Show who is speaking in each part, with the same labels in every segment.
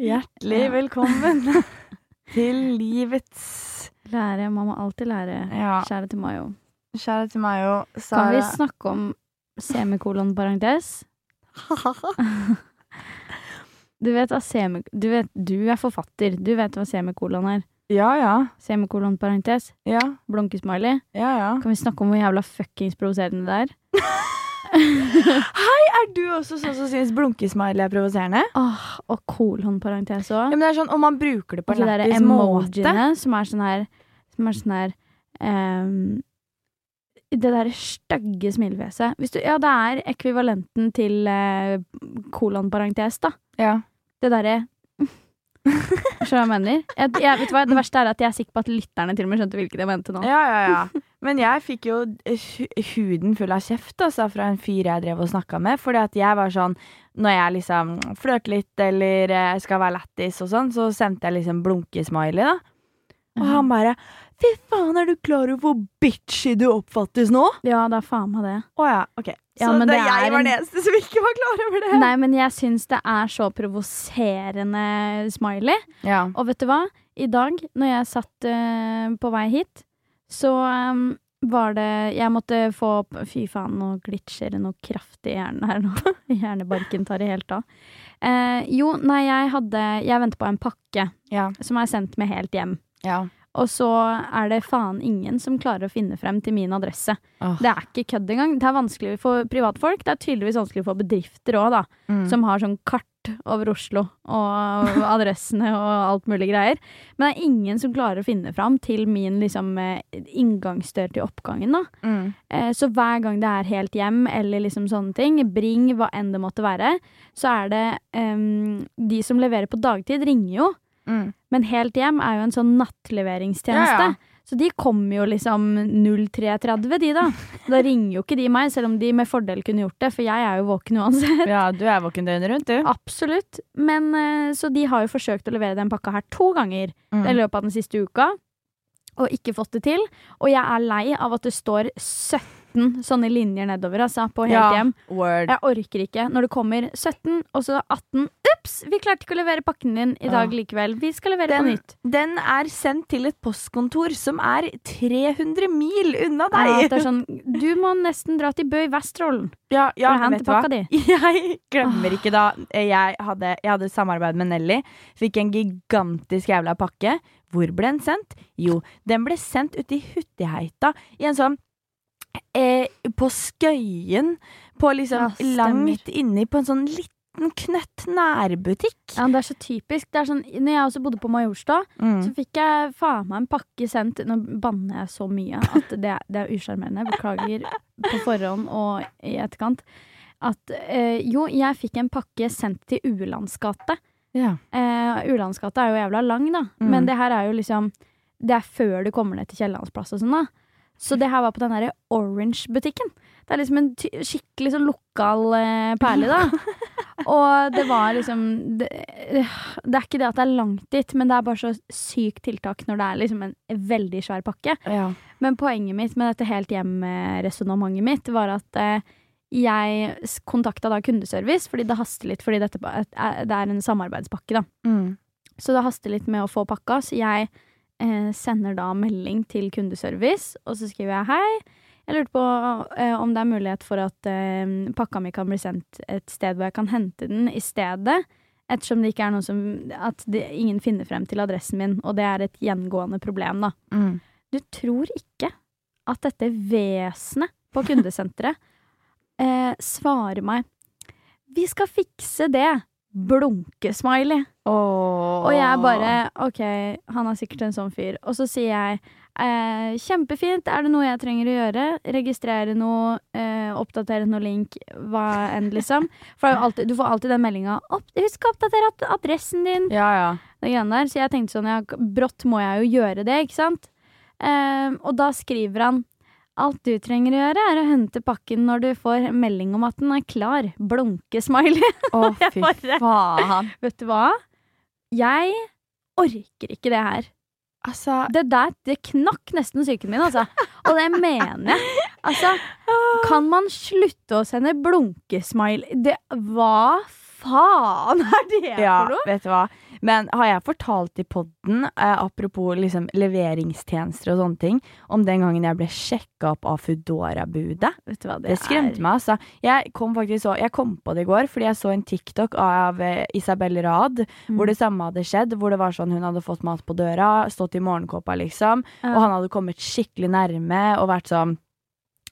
Speaker 1: Hjertelig velkommen til livets
Speaker 2: Lære, man må alltid lære.
Speaker 1: Ja.
Speaker 2: Kjære til Mayo.
Speaker 1: Kjære til Mayo. Sara.
Speaker 2: Kan vi snakke om semikolon parentes? Du vet, hva semi, du vet Du er forfatter. Du vet hva semikolon er.
Speaker 1: Ja, ja.
Speaker 2: Semikolon parentes.
Speaker 1: Ja,
Speaker 2: Blunkesmiley.
Speaker 1: ja, ja.
Speaker 2: Kan vi snakke om hvor jævla fuckings provoserende det er?
Speaker 1: Er du også sånn som syns blunkesmiley er provoserende?
Speaker 2: Åh, og kolonparentes
Speaker 1: Ja,
Speaker 2: òg.
Speaker 1: men det er sånn, Om man bruker det på
Speaker 2: Og
Speaker 1: en lættis måte
Speaker 2: som er sånn her Som er sånn her ehm, Det derre stygge smilefjeset. Ja, det er ekvivalenten til uh, kolonparentes, da.
Speaker 1: Ja.
Speaker 2: Det derre Skjønner jeg mener? Jeg, jeg, vet du hva? Det verste er at jeg er sikker på at lytterne til og med skjønte hvilket jeg mente nå.
Speaker 1: ja, ja, ja. Men jeg fikk jo huden full av kjeft altså, fra en fyr jeg drev og snakka med. Fordi at jeg var sånn Når jeg liksom flørter litt eller eh, skal være lættis og sånn, så sendte jeg liksom blunkesmiley, da. Og han bare Fy faen, er du klar over hvor bitchy du oppfattes nå?
Speaker 2: Ja, det er faen meg det.
Speaker 1: Å ja, ok.
Speaker 2: Ja,
Speaker 1: så
Speaker 2: men
Speaker 1: det
Speaker 2: det
Speaker 1: jeg
Speaker 2: er
Speaker 1: var den eneste som ikke var klar over det.
Speaker 2: Nei, men jeg syns det er så provoserende smiley.
Speaker 1: Ja.
Speaker 2: Og vet du hva? I dag, når jeg satt uh, på vei hit, så um, var det Jeg måtte få opp Fy faen, nå glitcher det noe kraftig i hjernen her nå. Hjernebarken tar det helt av. Uh, jo, nei, jeg hadde Jeg venter på en pakke
Speaker 1: Ja.
Speaker 2: som er sendt med helt hjem.
Speaker 1: ja.
Speaker 2: Og så er det faen ingen som klarer å finne frem til min adresse.
Speaker 1: Oh.
Speaker 2: Det er ikke kødd engang. Det er vanskelig for privatfolk. Det er tydeligvis vanskelig for bedrifter òg, da.
Speaker 1: Mm.
Speaker 2: Som har sånn kart over Oslo og adressene og alt mulig greier. Men det er ingen som klarer å finne frem til min liksom eh, inngangsdør til oppgangen, da.
Speaker 1: Mm.
Speaker 2: Eh, Så hver gang det er helt hjem, eller liksom sånne ting, bring hva enn det måtte være, så er det um, De som leverer på dagtid, ringer jo.
Speaker 1: Mm.
Speaker 2: Men helt hjem er jo en sånn nattleveringstjeneste.
Speaker 1: Ja, ja.
Speaker 2: Så de kommer jo liksom 03.30, de da. Da ringer jo ikke de meg, selv om de med fordel kunne gjort det, for jeg er jo våken uansett.
Speaker 1: ja, du er våken døgnet rundt, du.
Speaker 2: Absolutt. Men eh, Så de har jo forsøkt å levere den pakka her to ganger
Speaker 1: Mm.
Speaker 2: i løpet av den siste uka, og ikke fått det til. Og jeg er lei av at det står 17 sånne linjer nedover, altså, på helt
Speaker 1: Ja,
Speaker 2: hjem.
Speaker 1: Word.
Speaker 2: Jeg orker ikke. Når det kommer 17, og så 18 Ups! Vi klarte ikke å levere pakken din i dag likevel. Vi skal levere
Speaker 1: Den-
Speaker 2: på nytt.
Speaker 1: Den er sendt til et postkontor som er 300 mil unna
Speaker 2: Ja,
Speaker 1: deg.
Speaker 2: det er sånn, du må nesten dra til Bø i Vesterålen.
Speaker 1: Ja, ja,
Speaker 2: For å hente pakka di.
Speaker 1: Jeg glemmer ikke da jeg hadde, jeg hadde samarbeid med Nelly. Fikk en gigantisk jævla pakke. Hvor ble den sendt? Jo, den ble sendt ute i Huttiheita. I en sånn eh, På Skøyen. På liksom
Speaker 2: Ja,
Speaker 1: langt inni på en sånn liten knøtt nærbutikk.
Speaker 2: Ja, det er så typisk. Det sånn, når jeg også bodde på Majorstua,
Speaker 1: Mm.
Speaker 2: så fikk jeg faen meg en pakke sendt Nå banner jeg så mye at det, det er usjarmerende. Beklager på forhånd og i etterkant. At eh, jo, jeg fikk en pakke sendt til Ulandsgate.
Speaker 1: Ja.
Speaker 2: Eh, Ulandsgate er jo jævla lang, da.
Speaker 1: Mm.
Speaker 2: Men det her er jo liksom Det er før du kommer ned til Kiellandsplass og sånn, da. Så det her var på den derre Orange-butikken. Det er liksom en skikkelig sånn lokal eh, perle, da. og det var liksom det, det er ikke det at det er langt dit, men det er bare så sykt tiltak når det er liksom en veldig svær pakke.
Speaker 1: Ja.
Speaker 2: Men poenget mitt med dette helt hjem-resonnementet mitt var at eh, jeg kontakta da kundeservice, fordi det haster litt, fordi dette er- det er en samarbeidspakke, da.
Speaker 1: Mm.
Speaker 2: Så det haster litt med å få pakka, så jeg eh, sender da melding til kundeservice, og så skriver jeg hei. Jeg lurte på eh, om det er mulighet for at eh, pakka mi kan bli sendt et sted hvor jeg kan hente den i stedet. Ettersom det ikke er noe som At det, ingen finner frem til adressen min, og det er et gjengående problem, da.
Speaker 1: Mm.
Speaker 2: Du tror ikke at dette vesenet på kundesenteret eh, svarer meg Vi skal fikse det. Blunkesmiley.
Speaker 1: Oh.
Speaker 2: Og jeg bare OK, han er sikkert en sånn fyr. Og så sier jeg eh, kjempefint, er det noe jeg trenger å gjøre? Registrere noe, eh, oppdatere noe link, hva enn, liksom. For alltid, du får alltid den meldinga 'Husk å oppdatere adressen din'.
Speaker 1: Ja, ja.
Speaker 2: Der. Så jeg tenkte sånn, ja, brått må jeg jo gjøre det, ikke sant? Eh, og da skriver han Alt du trenger å gjøre, er å hente pakken når du får melding om at den er klar. Blunkesmiley.
Speaker 1: Å, fy faen.
Speaker 2: Vet du hva? Jeg orker ikke det her.
Speaker 1: Altså
Speaker 2: Det der, det knakk nesten psyken min, altså. Og det mener jeg. Altså, kan man slutte å sende blunkesmile? Det Hva faen er det
Speaker 1: Ja,
Speaker 2: for noe?
Speaker 1: vet du hva. Men har jeg fortalt i podden, eh, apropos liksom leveringstjenester og sånne ting, om den gangen jeg ble sjekka opp av Foodora-budet?
Speaker 2: Vet du hva
Speaker 1: Det det skremte meg, altså. Jeg kom så, jeg kom på det i går fordi jeg så en TikTok av eh, Isabel Rad,
Speaker 2: Mm.
Speaker 1: hvor det samme hadde skjedd. Hvor det var sånn hun hadde fått mat på døra, stått i morgenkåpa, liksom,
Speaker 2: Ja.
Speaker 1: og han hadde kommet skikkelig nærme og vært sånn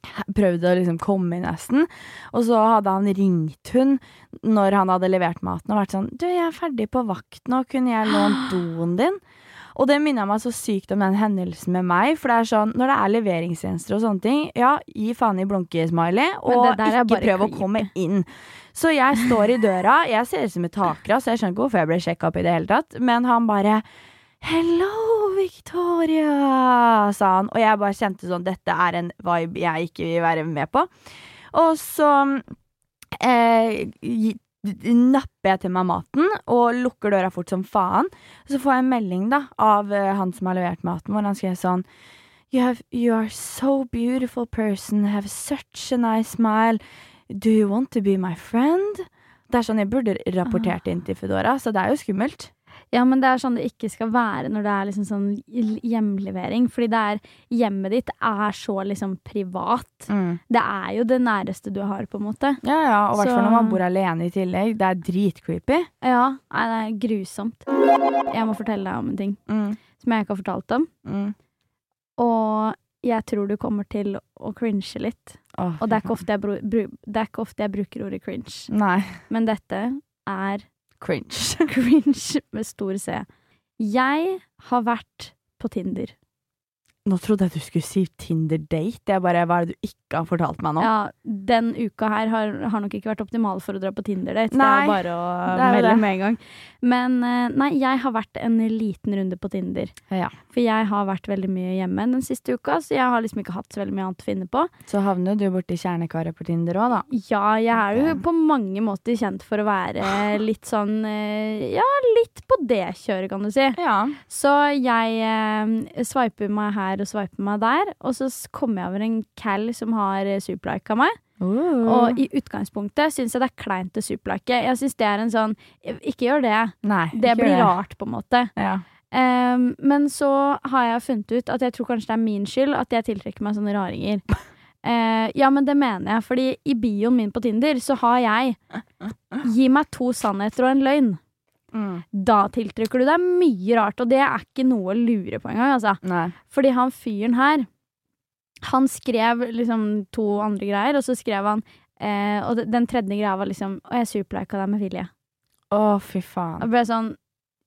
Speaker 1: Prøvd å liksom komme inn nesten. Og så hadde han ringt hun når han hadde levert maten og vært sånn Du, jeg er ferdig på vakt nå, kunne jeg lånt doen din? Og det minner meg så sykt om den hendelsen med meg. For det er sånn, når det er leveringstjenester og sånne ting, ja, gi faen i blunke-smiley, og ikke prøv å komme inn. Så jeg står i døra, jeg ser ut som et takras, jeg skjønner ikke hvorfor jeg ble sjekka opp i det hele tatt, men han bare Hello, Victoria, sa han. Og jeg bare kjente sånn, dette er en vibe jeg ikke vil være med på. Og så eh, napper jeg til meg maten og lukker døra fort som faen. Så får jeg en melding da av eh, han som har levert maten, hvor han skrev sånn You, have, you are so beautiful person, have such a nice smile. Do you want to be my friend? Det er sånn jeg burde rapportert inn til Foodora, så det er jo skummelt.
Speaker 2: Ja, men det er sånn det ikke skal være når det er liksom sånn hjemlevering. Fordi det er Hjemmet ditt er så liksom privat. Det er jo det næreste du har, på en måte.
Speaker 1: Ja, ja, og i hvert fall når man bor alene i tillegg. Det er dritcreepy.
Speaker 2: Ja, nei, det er grusomt. Jeg må fortelle deg om en ting
Speaker 1: Mm,
Speaker 2: som jeg ikke har fortalt om.
Speaker 1: mm.
Speaker 2: Og jeg tror du kommer til å cringe litt.
Speaker 1: Oh,
Speaker 2: Og det er ikke ofte jeg, bru bru det er ikke ofte jeg bruker ordet cringe.
Speaker 1: Nei.
Speaker 2: Men dette er
Speaker 1: Cringe.
Speaker 2: cringe med stor C. Jeg har vært på Tinder.
Speaker 1: Nå trodde jeg du skulle si Tinder-date. Jeg bare, Hva er det du ikke har fortalt meg nå?
Speaker 2: Ja, den uka her har, har nok ikke vært optimal for å dra på Tinder-date. Det er bare å
Speaker 1: er
Speaker 2: melde
Speaker 1: det.
Speaker 2: med en gang. Men eh, nei, jeg har vært en liten runde på Tinder.
Speaker 1: Ja.
Speaker 2: For jeg har vært veldig mye hjemme den siste uka, så jeg har liksom ikke hatt så veldig mye annet å finne på.
Speaker 1: Så havner du borti kjernekaret på Tinder òg, da.
Speaker 2: Ja, jeg er jo på mange måter kjent for å være litt sånn eh, Ja, litt på det kjøret, kan du si.
Speaker 1: Ja.
Speaker 2: Så jeg eh, sveiper meg her og swipe meg der, og så kom kommer jeg over en cal som har eh, superlika meg.
Speaker 1: Uh.
Speaker 2: Og i utgangspunktet syns jeg det er kleint å superlike. Jeg syns det er en sånn Ikke gjør det.
Speaker 1: Nei,
Speaker 2: Det blir rart, på en måte.
Speaker 1: Ja.
Speaker 2: Um, men så har jeg funnet ut at jeg tror kanskje det er min skyld at jeg tiltrekker meg sånne raringer. Uh, ja, men det mener jeg, fordi i bioen min på Tinder så har jeg Gi meg to sannheter og en løgn.
Speaker 1: Mm.
Speaker 2: Da tiltrekker du deg mye rart, og det er ikke noe å lure på engang, altså.
Speaker 1: Nei.
Speaker 2: Fordi han fyren her, han skrev liksom to andre greier, og så skrev han eh, Og den tredje greia var liksom Og jeg superlika deg med vilje.
Speaker 1: Å, fy faen.
Speaker 2: Og ble sånn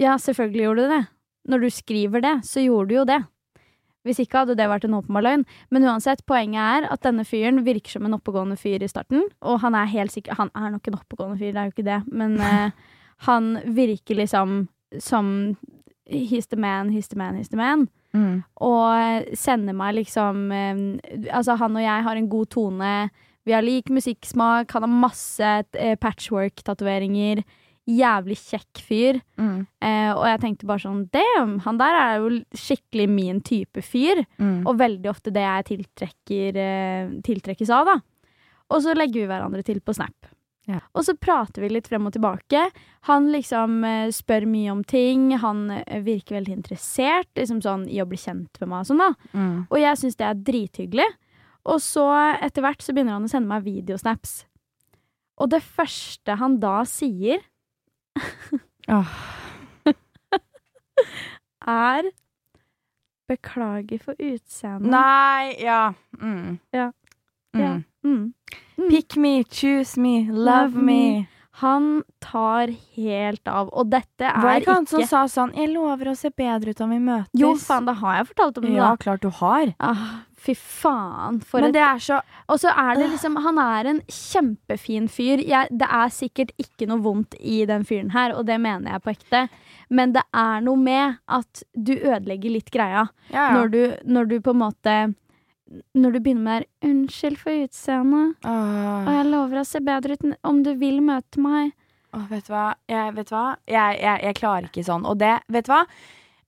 Speaker 2: Ja, selvfølgelig gjorde du det. Når du skriver det, så gjorde du jo det. Hvis ikke hadde det vært en åpenbar løgn. Men uansett, poenget er at denne fyren virker som en oppegående fyr i starten. Og han er helt sikker Han er nok en oppegående fyr, det er jo ikke det, men eh, han virker liksom som He's the man, he's the man, he's the man.
Speaker 1: Mm.
Speaker 2: Og sender meg liksom eh, Altså, han og jeg har en god tone. Vi har lik musikksmak. Han har masse eh, patchwork-tatoveringer. Jævlig kjekk fyr.
Speaker 1: Mm.
Speaker 2: Eh, og jeg tenkte bare sånn Damn, han der er jo skikkelig min type fyr.
Speaker 1: Mm.
Speaker 2: Og veldig ofte det jeg tiltrekker, eh, tiltrekkes av, da. Og så legger vi hverandre til på Snap.
Speaker 1: Ja.
Speaker 2: Og så prater vi litt frem og tilbake. Han liksom eh, spør mye om ting. Han eh, virker veldig interessert liksom sånn, i å bli kjent med meg og sånn, da.
Speaker 1: Mm.
Speaker 2: Og jeg syns det er drithyggelig. Og så etter hvert så begynner han å sende meg videosnaps. Og det første han da sier,
Speaker 1: oh.
Speaker 2: er Beklager for utseendet.
Speaker 1: Nei, ja. Mm.
Speaker 2: Ja.
Speaker 1: Mm.
Speaker 2: Ja. Mm. Mm.
Speaker 1: Pick me, choose me, love
Speaker 2: Love
Speaker 1: me.
Speaker 2: Han tar helt av, og dette er
Speaker 1: ikke Var ikke han som sa sånn 'Jeg lover å se bedre ut om vi møtes'?
Speaker 2: Jo, faen, det har jeg fortalt om det,
Speaker 1: Ja,
Speaker 2: da.
Speaker 1: klart du har.
Speaker 2: Ah, fy faen, for
Speaker 1: Men
Speaker 2: et
Speaker 1: det er så
Speaker 2: Og så er det liksom Han er en kjempefin fyr. Jeg, det er sikkert ikke noe vondt i den fyren her, og det mener jeg på ekte. Men det er noe med at du ødelegger litt greia.
Speaker 1: ja, ja.
Speaker 2: Når, du, når du på en måte Når du begynner med 'Unnskyld for utseendet',
Speaker 1: Åh.
Speaker 2: og jeg lover å se bedre ut om du vil møte meg.
Speaker 1: Åh, vet du hva? Jeg, vet hva? Jeg, jeg, jeg klarer ikke sånn. Og det, vet du hva?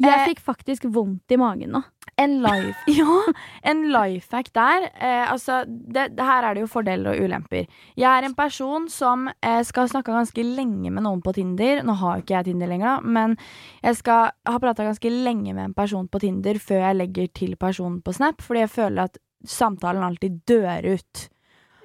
Speaker 2: Jeg
Speaker 1: Eh,
Speaker 2: fikk faktisk vondt i magen nå.
Speaker 1: En life Ja, en life hack der. Eh, altså, det, det her er det jo fordeler og ulemper. Jeg er en person som eh, skal snakke ganske lenge med noen på Tinder. Nå har jo ikke jeg Tinder lenger, da, men jeg skal ha prata ganske lenge med en person på Tinder før jeg legger til personen på Snap, fordi jeg føler at samtalen alltid dør ut.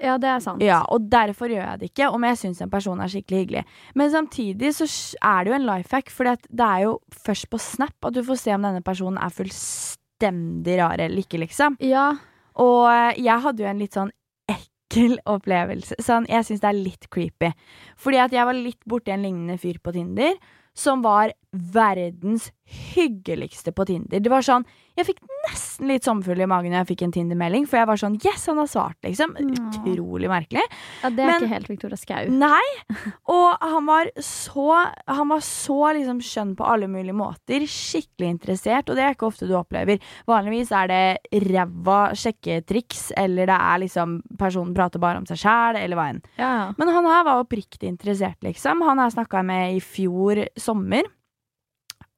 Speaker 2: Ja, det er sant.
Speaker 1: Ja, og derfor gjør jeg det ikke, om jeg syns en person er skikkelig hyggelig. Men samtidig så er det jo en life hack, for det er jo først på Snap at du får se om denne personen er fullstendig rar eller ikke, liksom.
Speaker 2: Ja,
Speaker 1: Og eh, jeg hadde jo en litt sånn ekkel opplevelse. Sånn, jeg syns det er litt creepy. Fordi at jeg var litt borti en lignende fyr på Tinder, som var verdens hyggeligste på Tinder. Det var sånn, Jeg fikk nesten litt sommerfugl i magen når jeg fikk en Tinder-melding, for jeg var sånn Yes, han har svart, liksom. Utrolig merkelig.
Speaker 2: ja det er
Speaker 1: Men-
Speaker 2: ikke helt Victoria Skau.
Speaker 1: Nei! Og han var så Han var så liksom skjønn på alle mulige måter. Skikkelig interessert, og det er ikke ofte du opplever. Vanligvis er det ræva sjekketriks, eller det er liksom personen prater bare om seg sjæl, eller hva enn.
Speaker 2: Ja.
Speaker 1: Men han her var oppriktig interessert, liksom. Han har jeg snakka med i fjor sommer.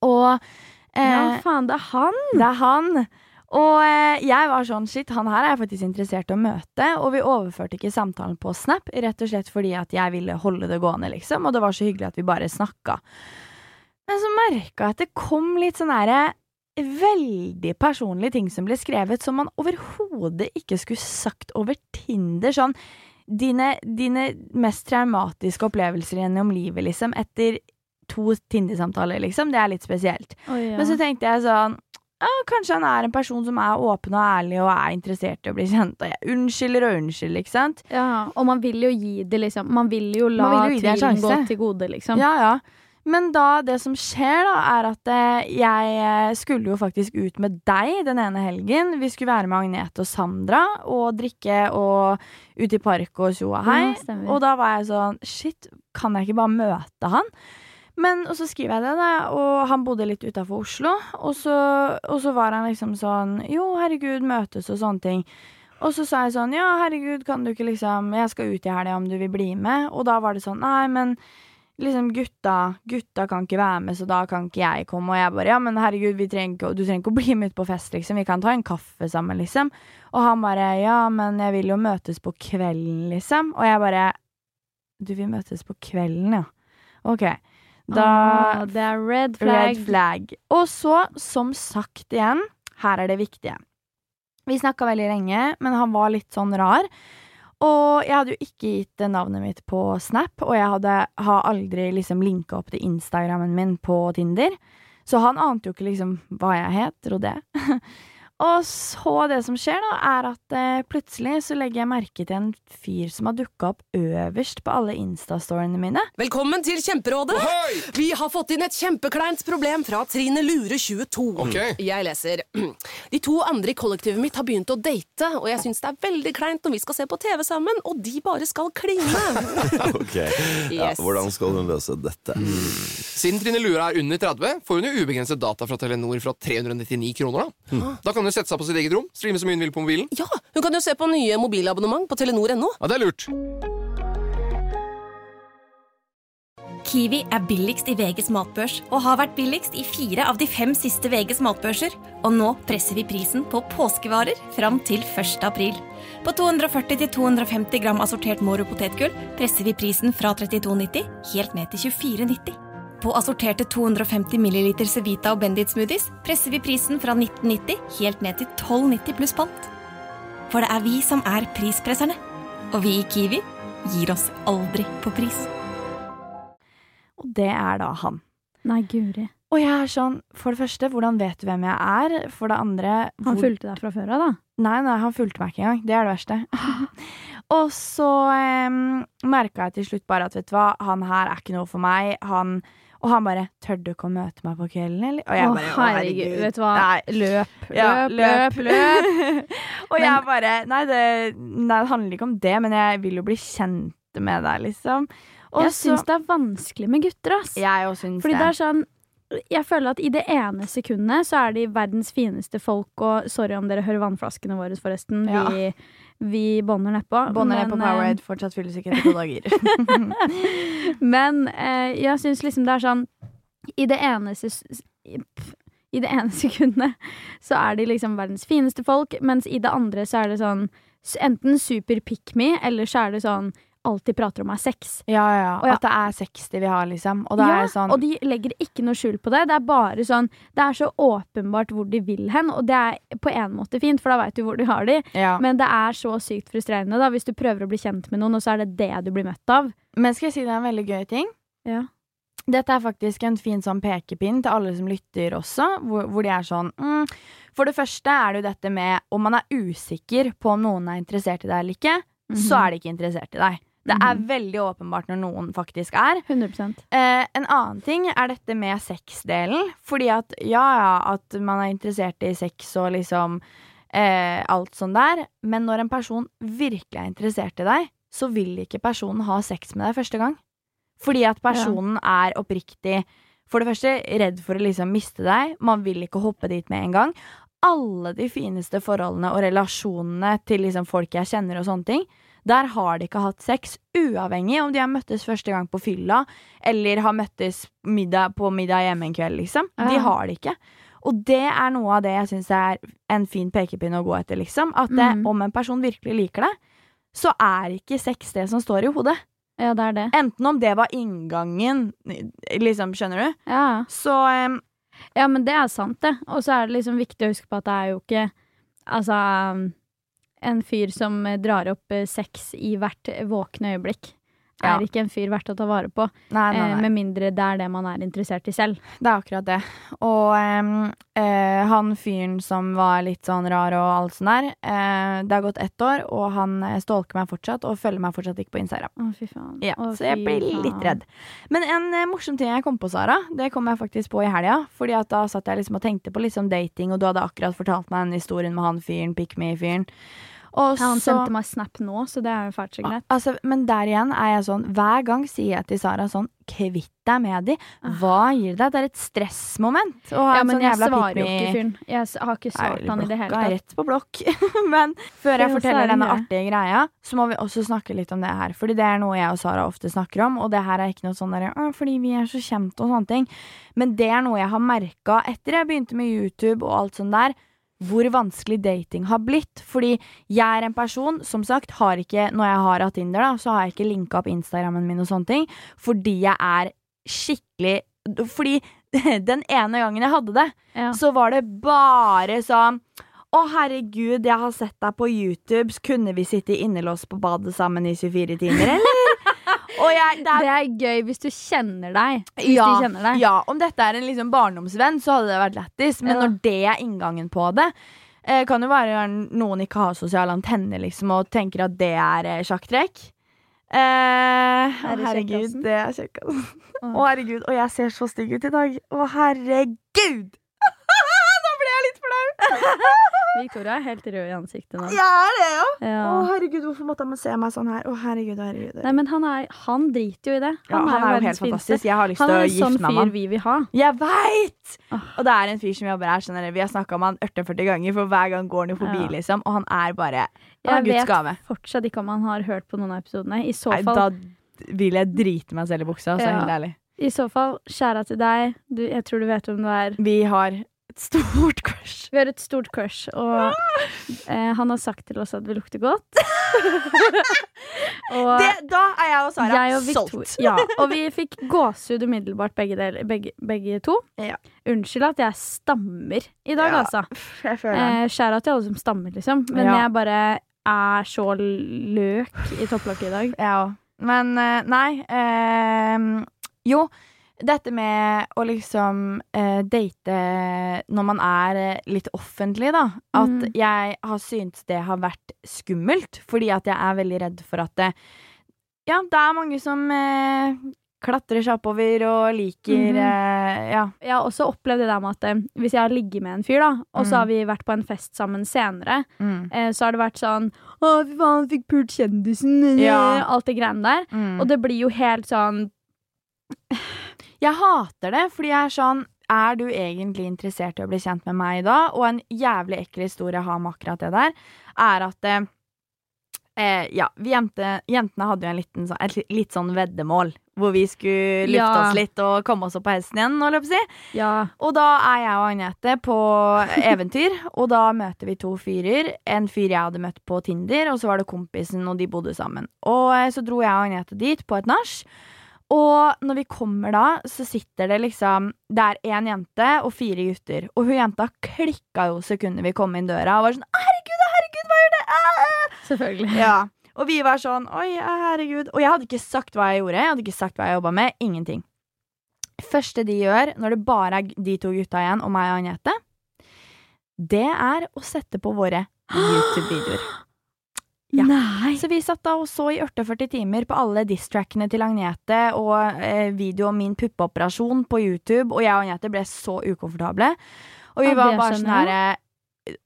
Speaker 1: Og eh,
Speaker 2: ja, faen, det er han!
Speaker 1: det er han. Og eh, jeg var sånn, shit, han her er jeg faktisk interessert i å møte. Og vi overførte ikke samtalen på Snap, rett og slett fordi at jeg ville holde det gående, liksom. Og det var så hyggelig at vi bare snakka. Men så merka jeg at det kom litt sånn herre Veldig personlige ting som ble skrevet, som man overhodet ikke skulle sagt over Tinder. Sånn dine, dine mest traumatiske opplevelser gjennom livet, liksom, etter to Tinder-samtaler, liksom. Det er litt spesielt.
Speaker 2: Oh, ja.
Speaker 1: Men så tenkte jeg sånn ja, Kanskje han er en person som er åpen og ærlig og er interessert i å bli kjent. Og jeg unnskylder og unnskylder, ikke sant?
Speaker 2: Ja, og man vil jo gi det, liksom. Man vil jo la
Speaker 1: Man vil jo
Speaker 2: tvilen gå til gode, liksom.
Speaker 1: Ja, ja. Men da, det som skjer, da, er at eh, jeg eh, skulle jo faktisk ut med deg den ene helgen. Vi skulle være med Agnete og Sandra og drikke og ut i park og tjo og hei.
Speaker 2: Ja,
Speaker 1: og da var jeg sånn Shit, kan jeg ikke bare møte han? Men, og så skriver jeg det, da, og han bodde litt utafor Oslo. Og så, og så var han liksom sånn Jo, herregud, møtes og sånne ting. Og så sa jeg sånn Ja, herregud, kan du ikke liksom Jeg skal ut i helga om du vil bli med. Og da var det sånn Nei, men liksom gutta Gutta kan ikke være med, så da kan ikke jeg komme. Og jeg bare Ja, men herregud, vi trenger ikke, du trenger ikke å bli med ut på fest, liksom. Vi kan ta en kaffe sammen, liksom. Og han bare Ja, men jeg vil jo møtes på kvelden, liksom. Og jeg bare Du vil møtes på kvelden, ja. OK. Da
Speaker 2: Ah, det er red flag.
Speaker 1: Red flag. Og så, som sagt igjen, her er det viktige. Vi snakka veldig lenge, men han var litt sånn rar. Og jeg hadde jo ikke gitt navnet mitt på Snap, og jeg hadde, har aldri liksom linka opp til Instagrammen min på Tinder. Så han ante jo ikke liksom hva jeg het, trodde jeg. og så det som skjer, da, er at eh, plutselig så legger jeg merke til en fyr som har dukka opp øverst på alle Insta-storyene mine.
Speaker 3: Velkommen til Kjemperådet!
Speaker 4: Ohoi!
Speaker 3: Vi har fått inn et kjempekleint problem fra Trine Lure 22.
Speaker 4: Ok.
Speaker 3: Jeg leser De to andre i kollektivet mitt har begynt å date, og jeg syns det er veldig kleint når vi skal se på TV sammen, og de bare skal kline.
Speaker 5: Ok, ja,
Speaker 3: Yes.
Speaker 5: Hvordan skal hun løse dette?
Speaker 4: Siden Trine Lure er under 30, får hun jo ubegrenset data fra Telenor fra 399 kroner. Da Da kan hun sette seg på sitt eget rom, streame så mye hun vil på mobilen.
Speaker 3: Ja, Hun kan jo se på nye mobilabonnement på telenor.no.
Speaker 4: Ja, det er lurt.
Speaker 6: Kiwi er billigst i VGs matbørs og har vært billigst i fire av de fem siste VGs matbørser. Og nå presser vi prisen på påskevarer fram til 1. april. På 240-250 gram assortert Moro potetgull presser vi prisen fra 32,90 helt ned til 24,90. På assorterte 250 ml Cevita og Bendit smoothies presser vi prisen fra 19,90 helt ned til 12,90 pluss pant. For det er vi som er prispresserne. Og vi i Kiwi gir oss aldri på pris.
Speaker 1: Og det er da han.
Speaker 2: Nei, guri.
Speaker 1: Og jeg er sånn, for det første, hvordan vet du hvem jeg er? For det andre
Speaker 2: Han fulgte deg fra før av, da.
Speaker 1: Nei, nei, han fulgte meg ikke engang. Det er det verste. og så eh, merka jeg til slutt bare at vet du hva, han her er ikke noe for meg. Han, og han bare 'Tør du ikke å møte meg på kvelden', eller? Og jeg
Speaker 2: Å,
Speaker 1: herregud.
Speaker 2: herregud. Vet du hva?
Speaker 1: Nei.
Speaker 2: Løp,
Speaker 1: Ja,
Speaker 2: løp, løp, løp.
Speaker 1: og
Speaker 2: Men-
Speaker 1: jeg bare nei det, nei, det handler ikke om det, men jeg vil jo bli kjent med deg, liksom. Og
Speaker 2: Jeg syns det er vanskelig med gutter, ass.
Speaker 1: Jeg synes syns
Speaker 2: Fordi
Speaker 1: det.
Speaker 2: det er sånn jeg føler at i det ene sekundet så er de verdens fineste folk, og sorry om dere hører vannflaskene våre, forresten.
Speaker 1: Ja.
Speaker 2: Vi, vi bånder nedpå.
Speaker 1: Bånder ned på
Speaker 2: eh,
Speaker 1: Powerade, fortsatt fyllesyke etter to dager.
Speaker 2: Men eh, jeg syns liksom det er sånn I det ene I det ene sekundet så er de liksom verdens fineste folk, mens i det andre så er det sånn enten super pick me, eller så er det sånn alltid prater om er sex.
Speaker 1: ja, ja,
Speaker 2: Og ja.
Speaker 1: At det er 60 vi har, liksom. Og
Speaker 2: ja,
Speaker 1: er sånn
Speaker 2: og de legger ikke noe skjul på det. Det er bare sånn Det er så åpenbart hvor de vil hen, og det er på en måte fint, for da veit du hvor de har de.
Speaker 1: ja.
Speaker 2: Men det er så sykt frustrerende da hvis du prøver å bli kjent med noen, og så er det det du blir møtt av.
Speaker 1: Men skal jeg si deg en veldig gøy ting?
Speaker 2: Ja.
Speaker 1: Dette er faktisk en fin sånn pekepinn til alle som lytter også, hvor, hvor de er sånn mm. For det første er det jo dette med om man er usikker på om noen er interessert i deg eller ikke, så
Speaker 2: Mhm.
Speaker 1: er de ikke interessert i deg. Det er veldig åpenbart når noen faktisk er.
Speaker 2: 100
Speaker 1: Eh, en annen ting er dette med sexdelen. Fordi at ja, ja, at man er interessert i sex og liksom eh, alt sånn der. Men når en person virkelig er interessert i deg, så vil ikke personen ha sex med deg første gang. Fordi at personen er oppriktig For det første redd for å liksom miste deg. Man vil ikke hoppe dit med en gang. Alle de fineste forholdene og relasjonene til liksom folk jeg kjenner og sånne ting, der har de ikke hatt sex, uavhengig om de har møttes første gang på fylla, eller har møttes middag på middag hjemme en kveld, liksom. De har det ikke. Og det er noe av det jeg syns er en fin pekepinn å gå etter, liksom. At det,
Speaker 2: mm.
Speaker 1: om en person virkelig liker deg, så er ikke sex det som står i hodet.
Speaker 2: Ja, det er det.
Speaker 1: Enten om det var inngangen, liksom, skjønner du?
Speaker 2: Ja.
Speaker 1: Så um,
Speaker 2: Ja, men det er sant, det. Og så er det liksom viktig å huske på at det er jo ikke Altså En fyr som eh, drar opp eh, sex i hvert våkne øyeblikk,
Speaker 1: Ja.
Speaker 2: er ikke en fyr verdt å ta vare på.
Speaker 1: Nei, nei,
Speaker 2: Eh,
Speaker 1: nei.
Speaker 2: med mindre det er det man er interessert i selv.
Speaker 1: Det er akkurat det. Og em, eh, han fyren som var litt sånn rar og alt sånn der, eh, det har gått ett år, og han stalker meg fortsatt og følger meg fortsatt ikke på Instagram.
Speaker 2: Å, fy faen.
Speaker 1: Ja,
Speaker 2: Å,
Speaker 1: så jeg blir litt redd. Men en eh, morsom ting jeg kom på, Sara, det kom jeg faktisk på i helga. Fordi at da satt jeg liksom og tenkte på liksom dating, og du hadde akkurat fortalt meg den historien med han fyren, pick me-fyren. Og
Speaker 2: han
Speaker 1: så
Speaker 2: sendte meg snap nå, så det er jo fælt så greit.
Speaker 1: Altså, men der igjen er jeg sånn Hver gang sier jeg til Sara sånn Kvitt deg med de. Hva gir det deg? Det er et stressmoment.
Speaker 2: Ah. Ja, men
Speaker 1: sånn
Speaker 2: jeg svarer jo ikke fyren. Jeg har ikke svart han i det hele tatt.
Speaker 1: Rett på blokk. Men før jeg forteller
Speaker 2: er
Speaker 1: denne artige greia, så må vi også snakke litt om det her. Fordi det er noe jeg og Sara ofte snakker om, og det her er ikke noe sånn derre fordi vi er så kjent og sånne ting. Men det er noe jeg har merka etter jeg begynte med YouTube og alt sånt der. Hvor vanskelig dating har blitt. Fordi jeg er en person, som sagt, har ikke Når jeg har hatt Tinder, da, så har jeg ikke linka opp Instagrammen min og sånne ting. Fordi jeg er skikkelig Fordi den ene gangen jeg hadde det,
Speaker 2: Ja.
Speaker 1: så var det bare sånn å, herregud, jeg har sett deg på YouTube. Kunne vi sitte i innelås på badet sammen i 24 timer, eller? Jeg, det er
Speaker 2: Det er gøy hvis du kjenner deg. Hvis
Speaker 1: ja,
Speaker 2: de kjenner deg.
Speaker 1: ja, om dette er en liksom barndomsvenn, så hadde det vært lættis. Men
Speaker 2: Ja.
Speaker 1: når det er inngangen på det eh, Kan jo være noen ikke har sosiale antenner liksom, og tenker at det er eh, sjakktrekk. Eh, å,
Speaker 2: Er
Speaker 1: herregud, det er kjekkasen.
Speaker 2: Å,
Speaker 1: herregud. Og jeg ser så stygg ut i dag. Å, herregud! Nå ble jeg litt flau.
Speaker 2: Victoria er helt rød i ansiktet nå.
Speaker 1: Jeg er det, ja.
Speaker 2: Ja.
Speaker 1: Å, herregud, hvorfor måtte han se meg sånn her? Å, herregud, herregud.
Speaker 2: Nei, men han, er, han driter jo i det.
Speaker 1: ja, han er jo
Speaker 2: verdens
Speaker 1: helt
Speaker 2: fineste.
Speaker 1: fantastisk. Jeg har lyst til
Speaker 2: er
Speaker 1: å
Speaker 2: en sånn
Speaker 1: gifte meg med
Speaker 2: fyr
Speaker 1: han.
Speaker 2: vi vil ha.
Speaker 1: Jeg veit!
Speaker 2: Åh.
Speaker 1: Og det er en fyr som jobber her. Skjønner. Vi har snakka om han 48 ganger, for hver gang går han jo forbi,
Speaker 2: Ja.
Speaker 1: liksom. Og han er bare Han er Guds gave.
Speaker 2: Jeg vet fortsatt ikke om han har hørt på noen av episodene. I så
Speaker 1: Nei,
Speaker 2: fall,
Speaker 1: da vil jeg drite meg selv i buksa, så
Speaker 2: Ja.
Speaker 1: helt ærlig.
Speaker 2: i så fall skjæra til deg. Du, jeg tror du vet hvem du er.
Speaker 1: Vi har et stort crush.
Speaker 2: Vi har et stort crush, og eh, han har sagt til oss at vi lukter godt. og
Speaker 1: Det, da er jeg og Sara
Speaker 2: jeg og Victor,
Speaker 1: solgt.
Speaker 2: ja, og vi fikk gåsehud umiddelbart, begge, del, begge, begge to.
Speaker 1: Ja.
Speaker 2: Unnskyld at jeg stammer i dag,
Speaker 1: Ja,
Speaker 2: altså.
Speaker 1: Jeg føler den.
Speaker 2: Eh, Skjæra til alle som stammer, liksom. Men
Speaker 1: Ja.
Speaker 2: jeg bare er så løk i topplokket i dag.
Speaker 1: Ja. Men eh, nei eh, Jo, dette med å liksom uh, date når man er eh, litt offentlig, da. At
Speaker 2: Mm.
Speaker 1: jeg har syntes det har vært skummelt, fordi at jeg er veldig redd for at det Ja, det er mange som uh, klatrer seg oppover og liker
Speaker 2: Mhm.
Speaker 1: uh, Ja.
Speaker 2: Jeg har også opplevd det der med at eh, hvis jeg har ligget med en fyr, da, og så
Speaker 1: Mm.
Speaker 2: har vi vært på en fest sammen senere,
Speaker 1: Mm.
Speaker 2: eh, så har det vært sånn Å, fy faen, fikk pult kjendisen.
Speaker 1: Ja.
Speaker 2: Alt det greiene der.
Speaker 1: Mm.
Speaker 2: Og det blir jo helt sånn
Speaker 1: Jeg hater det, fordi jeg er sånn Er du egentlig interessert i å bli kjent med meg da? Og en jævlig ekkel historie jeg har med akkurat det der, er at eh, eh, Ja, vi jente, jentene hadde jo en liten, et litt sånn veddemål. Hvor vi skulle lufte
Speaker 2: Ja.
Speaker 1: oss litt og komme oss opp på hesten igjen. holdt jeg på å si.
Speaker 2: Ja.
Speaker 1: Og da er jeg og Agnete på eventyr, og da møter vi to fyrer. En fyr jeg hadde møtt på Tinder, og så var det kompisen, og de bodde sammen. Og eh, så dro jeg og Agnete dit på et nach. Og når vi kommer da, så sitter det liksom Det er én jente og fire gutter. Og hun jenta klikka jo sekundet vi kom inn døra og var sånn Herregud, herregud, hva gjør det? Ah!
Speaker 2: Selvfølgelig.
Speaker 1: Ja. Og vi var sånn Oi, herregud. Og jeg hadde ikke sagt hva jeg gjorde. Jeg hadde ikke sagt hva jeg jobba med. Ingenting. Første de gjør, når det bare er de to gutta igjen og meg og Agnete, det er å sette på våre YouTube-videoer. Ja. Så vi satt da og så i 48 timer på alle diss-trackene til Agnete og eh, video om min puppeoperasjon på YouTube, og jeg og Agnete ble så ukomfortable. Og vi
Speaker 2: Ja,
Speaker 1: var bare sånn herre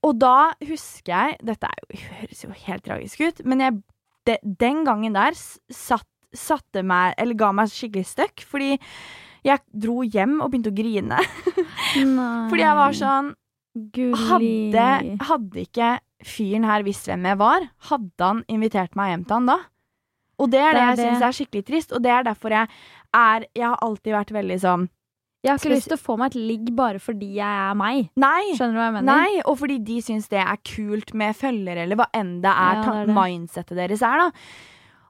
Speaker 1: Og da husker jeg Dette jo, høres jo helt tragisk ut, men jeg, de, den gangen der satt, satte meg Eller ga meg skikkelig støkk, fordi jeg dro hjem og begynte å grine. Fordi jeg var sånn. Hadde, hadde ikke fyren her visst hvem jeg var, hadde han invitert meg hjem til han da? Og det er det,
Speaker 2: Det er
Speaker 1: jeg syns er skikkelig trist, og det er derfor jeg er Jeg har alltid vært veldig sånn
Speaker 2: Jeg har ikke lyst til å få meg et ligg bare fordi jeg er meg.
Speaker 1: Nei!
Speaker 2: Skjønner du hva jeg mener?
Speaker 1: Nei, og fordi de syns det er kult med følgere, eller hva enn det er,
Speaker 2: Ja, det er det.
Speaker 1: mindsettet deres er, da.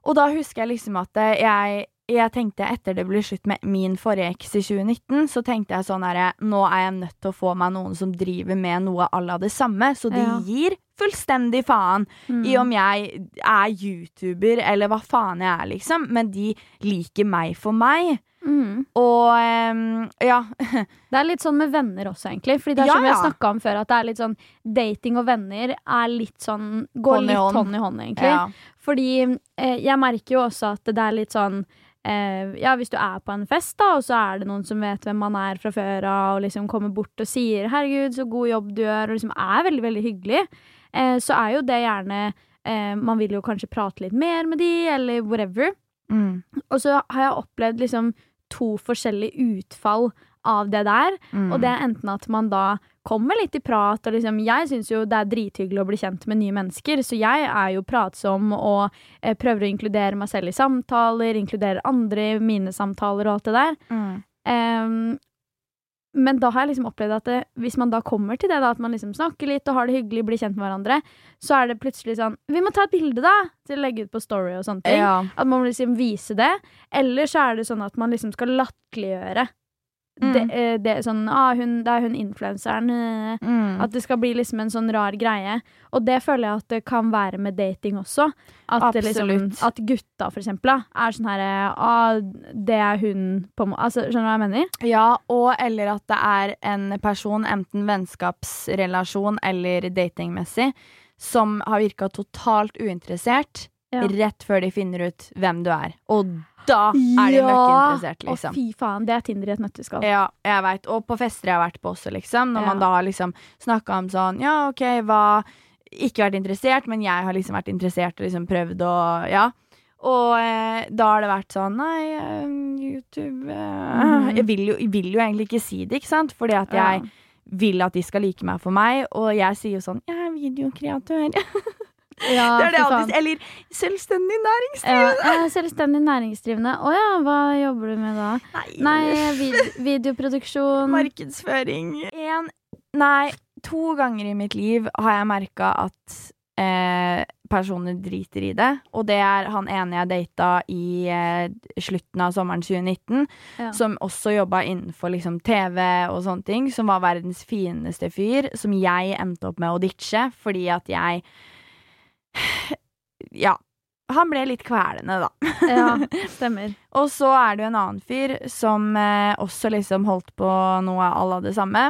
Speaker 1: Og da husker jeg liksom at jeg jeg tenkte etter det ble slutt med min forrige eks i 2019, så tenkte jeg sånn herre Nå er jeg nødt til å få meg noen som driver med noe à la det samme, så de
Speaker 2: Ja.
Speaker 1: gir fullstendig faen
Speaker 2: Mm.
Speaker 1: i om jeg er YouTuber eller hva faen jeg er, liksom. Men de liker meg for meg.
Speaker 2: Mm.
Speaker 1: Og um, ja.
Speaker 2: Det er litt sånn med venner også, egentlig. Fordi det er
Speaker 1: Ja,
Speaker 2: som vi har snakka om før, at det er litt sånn dating og venner er litt sånn Går
Speaker 1: Hånd
Speaker 2: litt
Speaker 1: hånd.
Speaker 2: hånd i hånd, egentlig.
Speaker 1: ja.
Speaker 2: Fordi eh, jeg merker jo også at det er litt sånn eh, Ja, hvis du er på en fest, da, og så er det noen som vet hvem man er fra før av, og liksom kommer bort og sier 'herregud, så god jobb du gjør', og liksom er veldig, veldig hyggelig, eh, så er jo det gjerne eh, Man vil jo kanskje prate litt mer med de, eller whatever.
Speaker 1: Mm.
Speaker 2: Og så har jeg opplevd liksom to forskjellige utfall av det der.
Speaker 1: Mm.
Speaker 2: Og det er enten at man da kommer litt i prat, og liksom Jeg syns jo det er drithyggelig å bli kjent med nye mennesker, så jeg er jo pratsom og eh, prøver å inkludere meg selv i samtaler, inkludere andre i mine samtaler og alt det der.
Speaker 1: Mm.
Speaker 2: Um, men da har jeg liksom opplevd at det, hvis man da kommer til det, da, at man liksom snakker litt og har det hyggelig, blir kjent med hverandre, så er det plutselig sånn Vi må ta et bilde, da! Til å legge ut på Story og sånne ting.
Speaker 1: Ja.
Speaker 2: At man må liksom vise det. Eller så er det sånn at man liksom skal latterliggjøre.
Speaker 1: Mm.
Speaker 2: Det, eh, det, er sånn, ah, hun, det er hun influenseren. eh,
Speaker 1: Mm.
Speaker 2: At det skal bli liksom en sånn rar greie. Og det føler jeg at det kan være med dating også. At, det liksom, at gutta, for eksempel, da, er sånn herre ah, Det er hun på altså, Skjønner du hva jeg mener?
Speaker 1: Ja, og eller at det er en person, enten vennskapsrelasjon eller datingmessig, som har virka totalt uinteressert
Speaker 2: Ja.
Speaker 1: rett før de finner ut hvem du er. Og da er de ja.
Speaker 2: Å,
Speaker 1: liksom.
Speaker 2: fy faen. Det er Tinder i et nøtteskall.
Speaker 1: Ja, jeg veit. Og på fester jeg har vært på også, liksom. Når
Speaker 2: Ja.
Speaker 1: man da har liksom snakka om sånn Ja, OK, hva Ikke vært interessert, men jeg har liksom vært interessert og liksom prøvd å Ja. Og eh, da har det vært sånn Nei, eh, YouTube eh,
Speaker 2: Mhm.
Speaker 1: jeg, vil jo, jeg vil jo egentlig ikke si det, ikke sant? Fordi at jeg
Speaker 2: Ja.
Speaker 1: vil at de skal like meg for meg, og jeg sier jo sånn Jeg er videokreatør.
Speaker 2: Ja,
Speaker 1: det er det alltid Eller selvstendig næringsdrivende.
Speaker 2: Ja, selvstendig næringsdrivende. Å ja, hva jobber du med da? Nei, vid videoproduksjon.
Speaker 1: Markedsføring. En, nei, to ganger i mitt liv har jeg merka at eh, personer driter i det. Og det er han ene jeg data i eh, slutten av sommeren 2019,
Speaker 2: Ja.
Speaker 1: som også jobba innenfor liksom, TV og sånne ting, som var verdens fineste fyr, som jeg endte opp med å ditche fordi at jeg Ja. Han ble litt kvelende, da.
Speaker 2: Ja, stemmer.
Speaker 1: Og så er det jo en annen fyr som eh, også liksom holdt på noe à la det samme.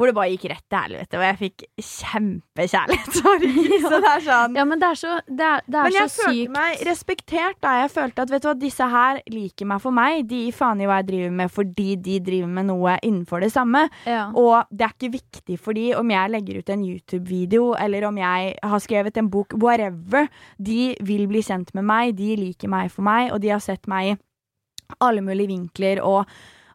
Speaker 1: Hvor det bare gikk rett til helvete, og jeg fikk kjempekjærlighetssorg. Så det er sånn
Speaker 2: Ja, men det er så, det er, det er
Speaker 1: Men jeg
Speaker 2: så
Speaker 1: følte
Speaker 2: sykt.
Speaker 1: meg respektert da jeg følte at vet du hva, disse her liker meg for meg. De gir faen i hva jeg driver med fordi de driver med noe innenfor det samme.
Speaker 2: Ja.
Speaker 1: Og det er ikke viktig for de om jeg legger ut en YouTube-video eller om jeg har skrevet en bok, whatever. De vil bli kjent med meg, de liker meg for meg, og de har sett meg i alle mulige vinkler og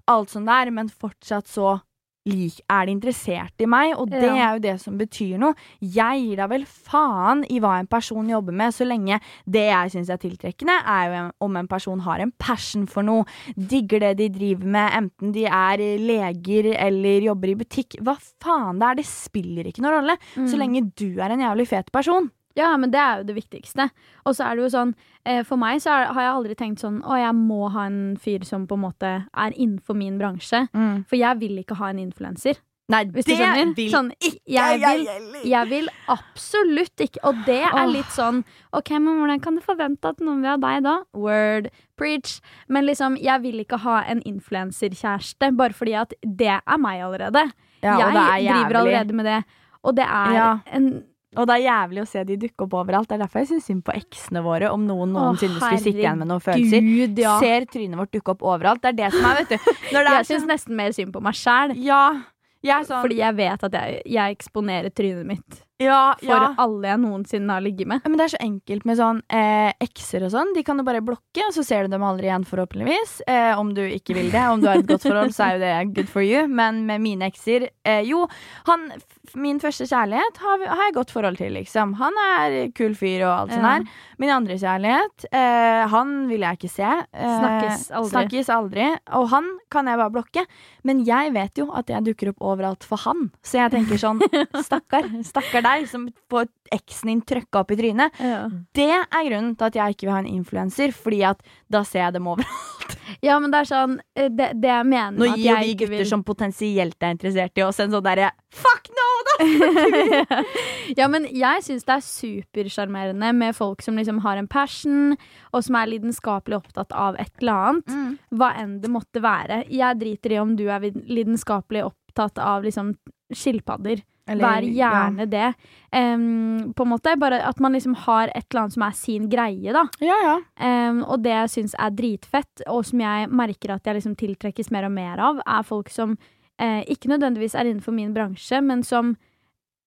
Speaker 1: alt sånt der, men fortsatt så er de interessert i meg, og det
Speaker 2: Ja.
Speaker 1: er jo det som betyr noe. Jeg gir da vel faen i hva en person jobber med, så lenge det jeg syns er tiltrekkende, er jo om en person har en passion for noe, digger det de driver med, enten de er leger eller jobber i butikk. Hva faen det er, det spiller ikke noen rolle, så lenge du er en jævlig fet person.
Speaker 2: Ja, men det er jo det viktigste. Og så er det jo sånn, eh, for meg så har jeg aldri tenkt sånn å, jeg må ha en fyr som på en måte er innenfor min bransje. For jeg vil ikke ha en influenser.
Speaker 1: Nei,
Speaker 2: Hvis du vil Sånn, jeg, vil, jeg vil absolutt ikke Og det er litt sånn OK, men hvordan kan du forvente at noen vil ha deg da? Word, preach. Men liksom, jeg vil ikke ha en influenserkjæreste bare fordi at det er meg allerede.
Speaker 1: Ja, og
Speaker 2: jeg
Speaker 1: det er
Speaker 2: driver allerede med det. Og det er
Speaker 1: Ja.
Speaker 2: en
Speaker 1: Og det er jævlig å se de dukke opp overalt. Det er derfor jeg syns synd på eksene våre, om noen noensinne skulle sitte igjen med noen følelser.
Speaker 2: Gud, ja.
Speaker 1: Ser trynet vårt dukke opp overalt. Det er det som er, vet du. Er
Speaker 2: Jeg syns nesten mer synd på meg sjæl.
Speaker 1: Ja. Jeg sånn
Speaker 2: Fordi jeg vet at jeg, jeg eksponerer trynet mitt
Speaker 1: ja,
Speaker 2: for
Speaker 1: ja.
Speaker 2: alle jeg noensinne har ligget med.
Speaker 1: Men det er så enkelt med sånn eh, ekser og sånn. De kan du bare blokke, og så ser du dem aldri igjen, forhåpentligvis. Eh, om du ikke vil det. Om du har et godt forhold, så er jo det good for you. Men med mine ekser eh, Jo, han Min første kjærlighet har, har jeg godt forhold til, liksom. Han er kul fyr og alt sånt
Speaker 2: Ja.
Speaker 1: der. Min andre kjærlighet, eh, han vil jeg ikke se. Eh,
Speaker 2: Snakkes aldri.
Speaker 1: Snakkes aldri. Og han kan jeg bare blokke. Men jeg vet jo at jeg dukker opp overalt for han. Så jeg tenker sånn, stakkar. Stakkar deg som får eksen din trøkka opp i trynet. Det er grunnen til at jeg ikke vil ha en influenser, fordi at da ser jeg dem overalt.
Speaker 2: Ja, men det er sånn eh, Det, det jeg mener
Speaker 1: Nå
Speaker 2: at
Speaker 1: gir
Speaker 2: jeg
Speaker 1: vi gutter
Speaker 2: vil
Speaker 1: som potensielt er interessert i oss, en sånn derre Fuck no, da!
Speaker 2: Ja, men jeg syns det er supersjarmerende med folk som liksom har en passion, og som er lidenskapelig opptatt av et eller annet.
Speaker 1: Mm.
Speaker 2: Hva enn det måtte være. Jeg driter i om du er lidenskapelig opptatt av liksom skilpadder.
Speaker 1: Eller-
Speaker 2: Vær gjerne det. Um, på en måte, Bare at man liksom har et eller annet som er sin greie, da.
Speaker 1: Ja, ja.
Speaker 2: Um, og det jeg syns er dritfett, og som jeg merker at jeg liksom tiltrekkes mer og mer av, er folk som uh, ikke nødvendigvis er innenfor min bransje, men som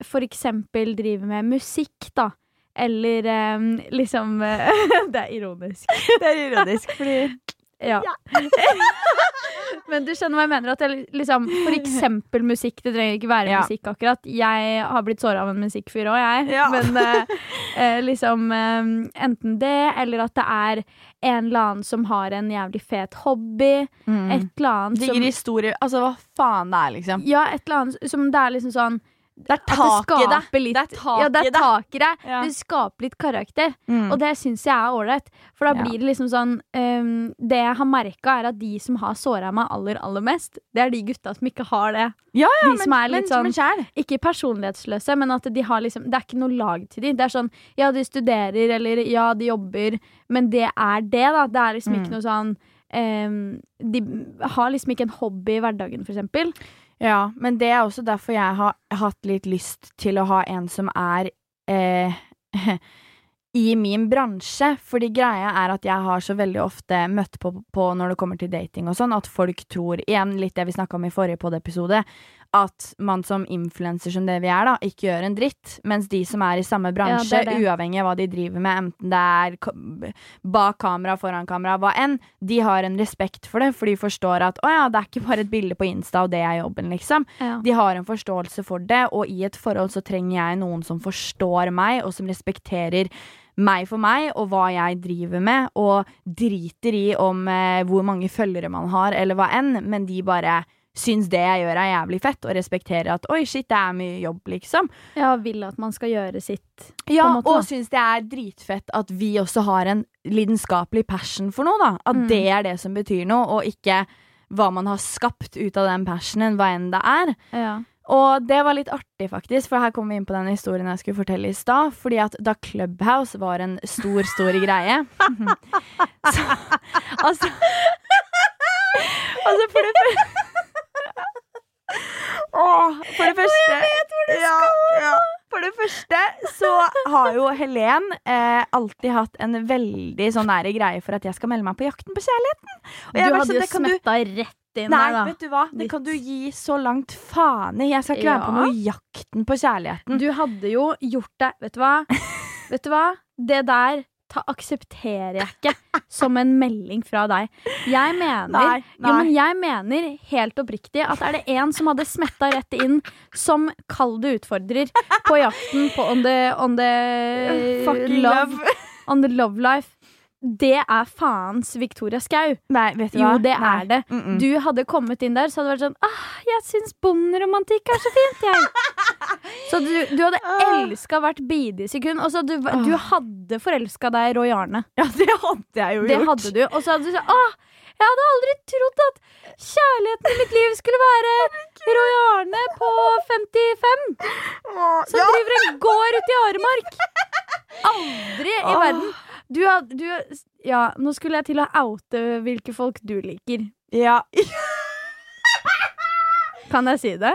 Speaker 2: for eksempel driver med musikk, da. Eller um, liksom Det er ironisk.
Speaker 1: Det er ironisk, fordi
Speaker 2: Ja. Men du skjønner hva jeg mener? At jeg, liksom, for eksempel musikk. Det trenger ikke være
Speaker 1: Ja.
Speaker 2: musikk, akkurat. Jeg har blitt såra av en musikkfyr òg, jeg.
Speaker 1: Ja.
Speaker 2: Men eh, eh, liksom eh, Enten det, eller at det er en eller annen som har en jævlig fet hobby.
Speaker 1: Mm.
Speaker 2: Et eller annet
Speaker 1: Digger
Speaker 2: som
Speaker 1: historie Altså, hva faen det er, liksom.
Speaker 2: Ja, et eller annet som det er liksom sånn
Speaker 1: Det er taket i det.
Speaker 2: litt
Speaker 1: Det er
Speaker 2: Ja, det er i det.
Speaker 1: Ja.
Speaker 2: Det skaper litt karakter.
Speaker 1: Mm.
Speaker 2: Og det syns jeg er ålreit. For da
Speaker 1: Ja.
Speaker 2: blir det liksom sånn um, Det jeg har merka, er at de som har såra meg aller, aller mest, det er de gutta som ikke har det.
Speaker 1: Ja, ja,
Speaker 2: De som er litt sånn-
Speaker 1: men sjæl.
Speaker 2: Ikke personlighetsløse, men at de har liksom Det er ikke noe lag til de. Det er sånn Ja, de studerer, eller ja, de jobber, men det er det, da. Det er liksom
Speaker 1: Mm.
Speaker 2: ikke noe sånn um, De har liksom ikke en hobby i hverdagen, for eksempel.
Speaker 1: Ja, men det er også derfor jeg har hatt litt lyst til å ha en som er eh, i min bransje. Fordi greia er at jeg har så veldig ofte møtt på, på når det kommer til dating og sånn, at folk tror, igjen litt det vi snakka om i forrige pod-episode, at man som influenser som det vi er, da, ikke gjør en dritt. Mens de som er i samme bransje,
Speaker 2: Ja, det det.
Speaker 1: uavhengig av hva de driver med, enten det er bak kamera, foran kamera, hva enn, de har en respekt for det, for de forstår at å ja, det er ikke bare et bilde på Insta, og det er jobben, liksom.
Speaker 2: Ja.
Speaker 1: De har en forståelse for det, og i et forhold så trenger jeg noen som forstår meg, og som respekterer meg for meg, og hva jeg driver med, og driter i om eh, hvor mange følgere man har, eller hva enn, men de bare syns det jeg gjør er jævlig fett, og respekterer at oi, shit, det er mye jobb, liksom.
Speaker 2: Ja, vil at man skal gjøre sitt.
Speaker 1: Ja,
Speaker 2: måte,
Speaker 1: og syns det er dritfett at vi også har en lidenskapelig passion for noe, da. At
Speaker 2: Mm.
Speaker 1: det er det som betyr noe, og ikke hva man har skapt ut av den passionen, hva enn det er.
Speaker 2: Ja.
Speaker 1: Og det var litt artig, faktisk, for her kommer vi inn på den historien jeg skulle fortelle i stad. Fordi at da Clubhouse var en stor, stor greie så, Altså Altså, for det første Åh, for det første Jeg vet hvor du skal! For det første så har jo Helen eh, alltid hatt en veldig sånn nære greie for at jeg skal melde meg på Jakten på kjærligheten. Og jeg du
Speaker 2: hadde
Speaker 1: sånn,
Speaker 2: jo
Speaker 1: smetta du-
Speaker 2: rett inn
Speaker 1: Nei,
Speaker 2: der, da.
Speaker 1: vet du hva? Det kan du gi så langt faen i. Jeg skal ikke være med på noe Jakten på kjærligheten.
Speaker 2: Du hadde jo gjort det Vet du hva? Vet du hva? Det der ta, aksepterer jeg ikke som en melding fra deg. Jeg mener
Speaker 1: Nei,
Speaker 2: Jo, men jeg mener helt oppriktig at er det en som hadde smetta rett inn som kall det utfordrer på jakten på on the, on the
Speaker 1: Fucking
Speaker 2: love,
Speaker 1: love.
Speaker 2: On the love life. Det er faens Victoria Skau.
Speaker 1: Nei, vet du
Speaker 2: Jo,
Speaker 1: hva?
Speaker 2: det
Speaker 1: Nei.
Speaker 2: er det.
Speaker 1: Mm -mm.
Speaker 2: Du hadde kommet inn der, så hadde det vært sånn ah, 'Jeg syns bonderomantikk er så fint, jeg'. Så du, du hadde elska hvert bidige sekund. Og så du, du hadde forelska deg i Roy Arne.
Speaker 1: Ja, det hadde jeg jo
Speaker 2: Det
Speaker 1: gjort.
Speaker 2: hadde du. Og så hadde du sagt Åh, 'Jeg hadde aldri trodd at kjærligheten i mitt liv skulle være Roy Arne på 55', som driver en gård ute i Aremark. Aldri i
Speaker 1: Åh.
Speaker 2: verden. Du, had- du Ja, nå skulle jeg til å oute hvilke folk du liker.
Speaker 1: Ja.
Speaker 2: Kan jeg si det?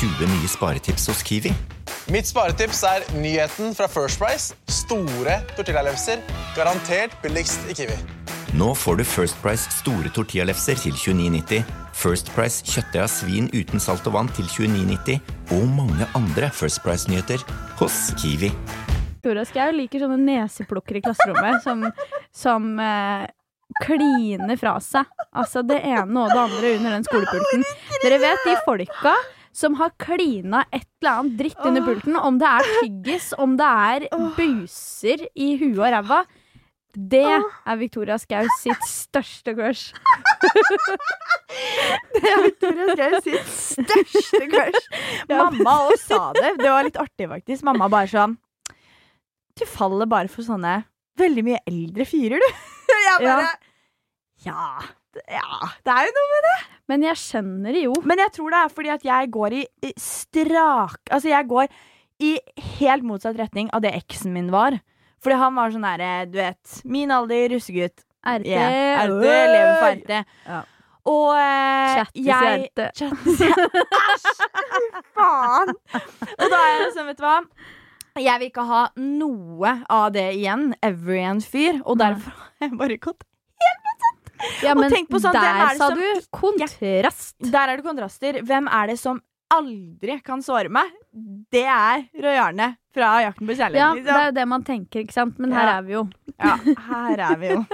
Speaker 7: 20 nye sparetips hos Kiwi.
Speaker 8: Mitt sparetips er nyheten fra First Price. Store tortillalefser. Garantert billigst i Kiwi.
Speaker 7: Nå får du First Price store tortillalefser til 29,90, First Price kjøttdeig av svin uten salt og vann til 29,90 og mange andre First Price-nyheter hos Kiwi.
Speaker 2: Victoria Skau liker sånne neseplukker i klasserommet som, som eh, kliner fra seg. Altså det ene og det andre under den skolepulten. Dere vet de folka som har klina et eller annet dritt under pulten, om det er tyggis, om det er buser i huet og ræva. Det er Victoria Skau sitt største crush.
Speaker 1: det er Victoria Skau sitt største crush. Mamma òg sa det. Det var litt artig, faktisk. Mamma bare sånn Du faller bare for sånne veldig mye eldre fyrer, du. Jeg bare Ja. Ja. Det er jo noe med det.
Speaker 2: Men jeg skjønner det jo.
Speaker 1: Men jeg tror det er fordi at jeg går i strak Altså, jeg går i helt motsatt retning av det eksen min var. Fordi han var sånn derre, du vet Min alder, russegutt.
Speaker 2: RT.
Speaker 1: Yeah, RT, lever for RT.
Speaker 2: Ja.
Speaker 1: Og eh, jeg. Chattis i Æsj! Fy faen! Og da er jeg sånn, vet du hva Jeg vil ikke ha noe av det igjen. Every en fyr. Og derfor har jeg bare gått
Speaker 2: Ja, men
Speaker 1: sånn,
Speaker 2: der
Speaker 1: er
Speaker 2: sa
Speaker 1: som
Speaker 2: du kontrast.
Speaker 1: Der er det kontraster. Hvem er det som aldri kan såre meg? Det er Roy Arne fra Jakten på kjærligheten.
Speaker 2: Ja,
Speaker 1: kjærligheten.
Speaker 2: det er jo det man tenker, ikke sant? Men her
Speaker 1: Ja.
Speaker 2: er vi jo.
Speaker 1: Ja, her er vi jo.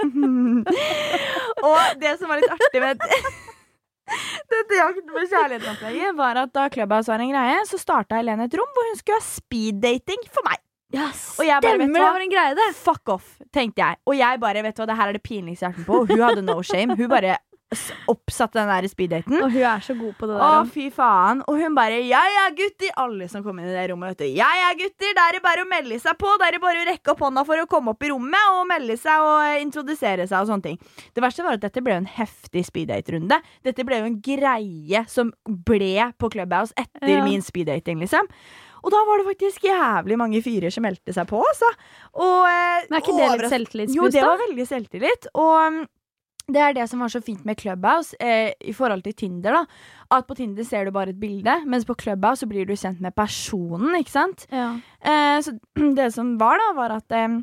Speaker 1: og det som var litt artig med dette Jakten på kjærligheten-opplegget, var at da Clubhouse var en greie, så starta Helene et rom hvor hun skulle ha speeddating for meg.
Speaker 2: Ja,
Speaker 1: jeg bare,
Speaker 2: stemmer,
Speaker 1: du
Speaker 2: det var en greie, det.
Speaker 1: Fuck off, tenkte jeg. Og jeg bare, vet du hva, det her er det pinligste jeg har vært på. Hun hadde no shame. Hun bare oppsatte den der speeddaten.
Speaker 2: Og hun er så god på det der.
Speaker 1: Å, fy faen. Og hun bare Ja ja, gutter. Alle som kom inn i det rommet, vet du. Ja ja, gutter. Da er det bare å melde seg på. Da er det bare å rekke opp hånda for å komme opp i rommet og melde seg og eh, introdusere seg og sånne ting. Det verste var at dette ble jo en heftig speeddate-runde. Dette ble jo en greie som ble på Clubhouse etter
Speaker 2: Ja.
Speaker 1: min speeddating, liksom. Og da var det faktisk jævlig mange fyrer som meldte seg på, altså. Og, eh,
Speaker 2: Men er ikke det litt selvtillitsboost,
Speaker 1: Jo, det var veldig selvtillit. Og mm, det er det som var så fint med Clubhouse eh, i forhold til Tinder. da At på Tinder ser du bare et bilde, mens på Clubhouse så blir du kjent med personen. ikke sant?
Speaker 2: Ja.
Speaker 1: Eh, så det som var, da, var at eh,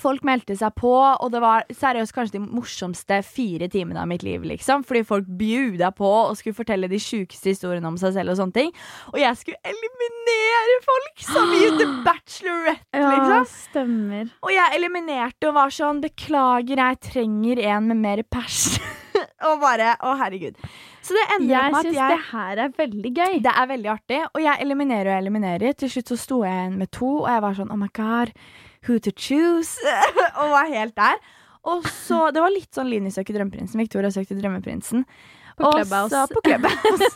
Speaker 1: folk meldte seg på, og det var seriøst kanskje de morsomste fire timene av mitt liv. liksom Fordi folk bjuda på og skulle fortelle de sjukeste historiene om seg selv. Og sånne ting Og jeg skulle eliminere folk som i The Bachelorette,
Speaker 2: ja,
Speaker 1: liksom.
Speaker 2: stemmer.
Speaker 1: Og jeg eliminerte og var sånn Beklager, jeg trenger en med mer pers. Og bare Å, herregud. Så det ender
Speaker 2: Jeg
Speaker 1: med at
Speaker 2: syns
Speaker 1: jeg
Speaker 2: det her er veldig gøy.
Speaker 1: Det er veldig artig, og jeg eliminerer og eliminerer. Til slutt så sto jeg igjen med to, og jeg var sånn oh my god, who to choose? og var helt der. Og så, Det var litt sånn Lini søker drømmeprinsen, Victoria søkte drømmeprinsen.
Speaker 2: På Clubhouse.
Speaker 1: på Clubhouse.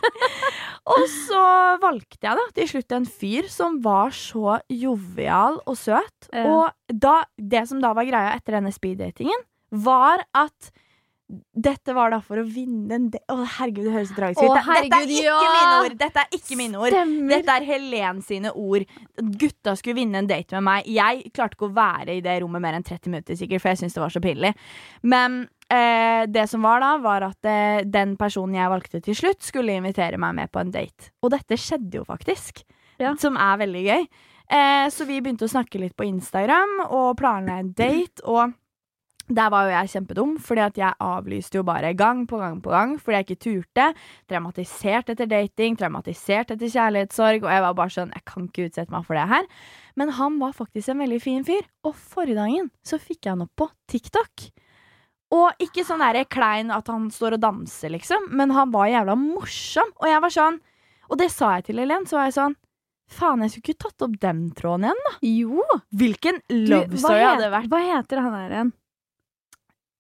Speaker 1: og så valgte jeg da til slutt en fyr som var så jovial og søt.
Speaker 2: Ja.
Speaker 1: Og da, det som da var greia etter denne speeddatingen, var at dette var da for å vinne en del Å, herregud, det høres så tragisk ut.
Speaker 2: Å,
Speaker 1: herregud, Dette er ikke
Speaker 2: ja!
Speaker 1: mine ord! Dette er ikke mine ord.
Speaker 2: Stemmer.
Speaker 1: Dette er Helen sine ord. Gutta skulle vinne en date med meg. Jeg klarte ikke å være i det rommet mer enn 30 minutter, sikkert, for jeg syntes det var så pinlig. Men eh, det som var da, var at eh, den personen jeg valgte til slutt, skulle invitere meg med på en date. Og dette skjedde jo faktisk,
Speaker 2: Ja.
Speaker 1: som er veldig gøy. Eh, så vi begynte å snakke litt på Instagram og planla en date. og der var jo jeg kjempedum, fordi at jeg avlyste jo bare gang på gang på gang fordi jeg ikke turte. Traumatisert etter dating, traumatisert etter kjærlighetssorg, og jeg var bare sånn Jeg kan ikke utsette meg for det her. Men han var faktisk en veldig fin fyr, og forrige dagen så fikk jeg han opp på TikTok. Og ikke sånn der klein at han står og danser, liksom, men han var jævla morsom. Og jeg var sånn Og det sa jeg til Helen, så var jeg sånn Faen, jeg skulle ikke tatt opp den tråden igjen, da.
Speaker 2: Jo.
Speaker 1: Hvilken love story hadde det vært?
Speaker 2: hva heter han her igjen?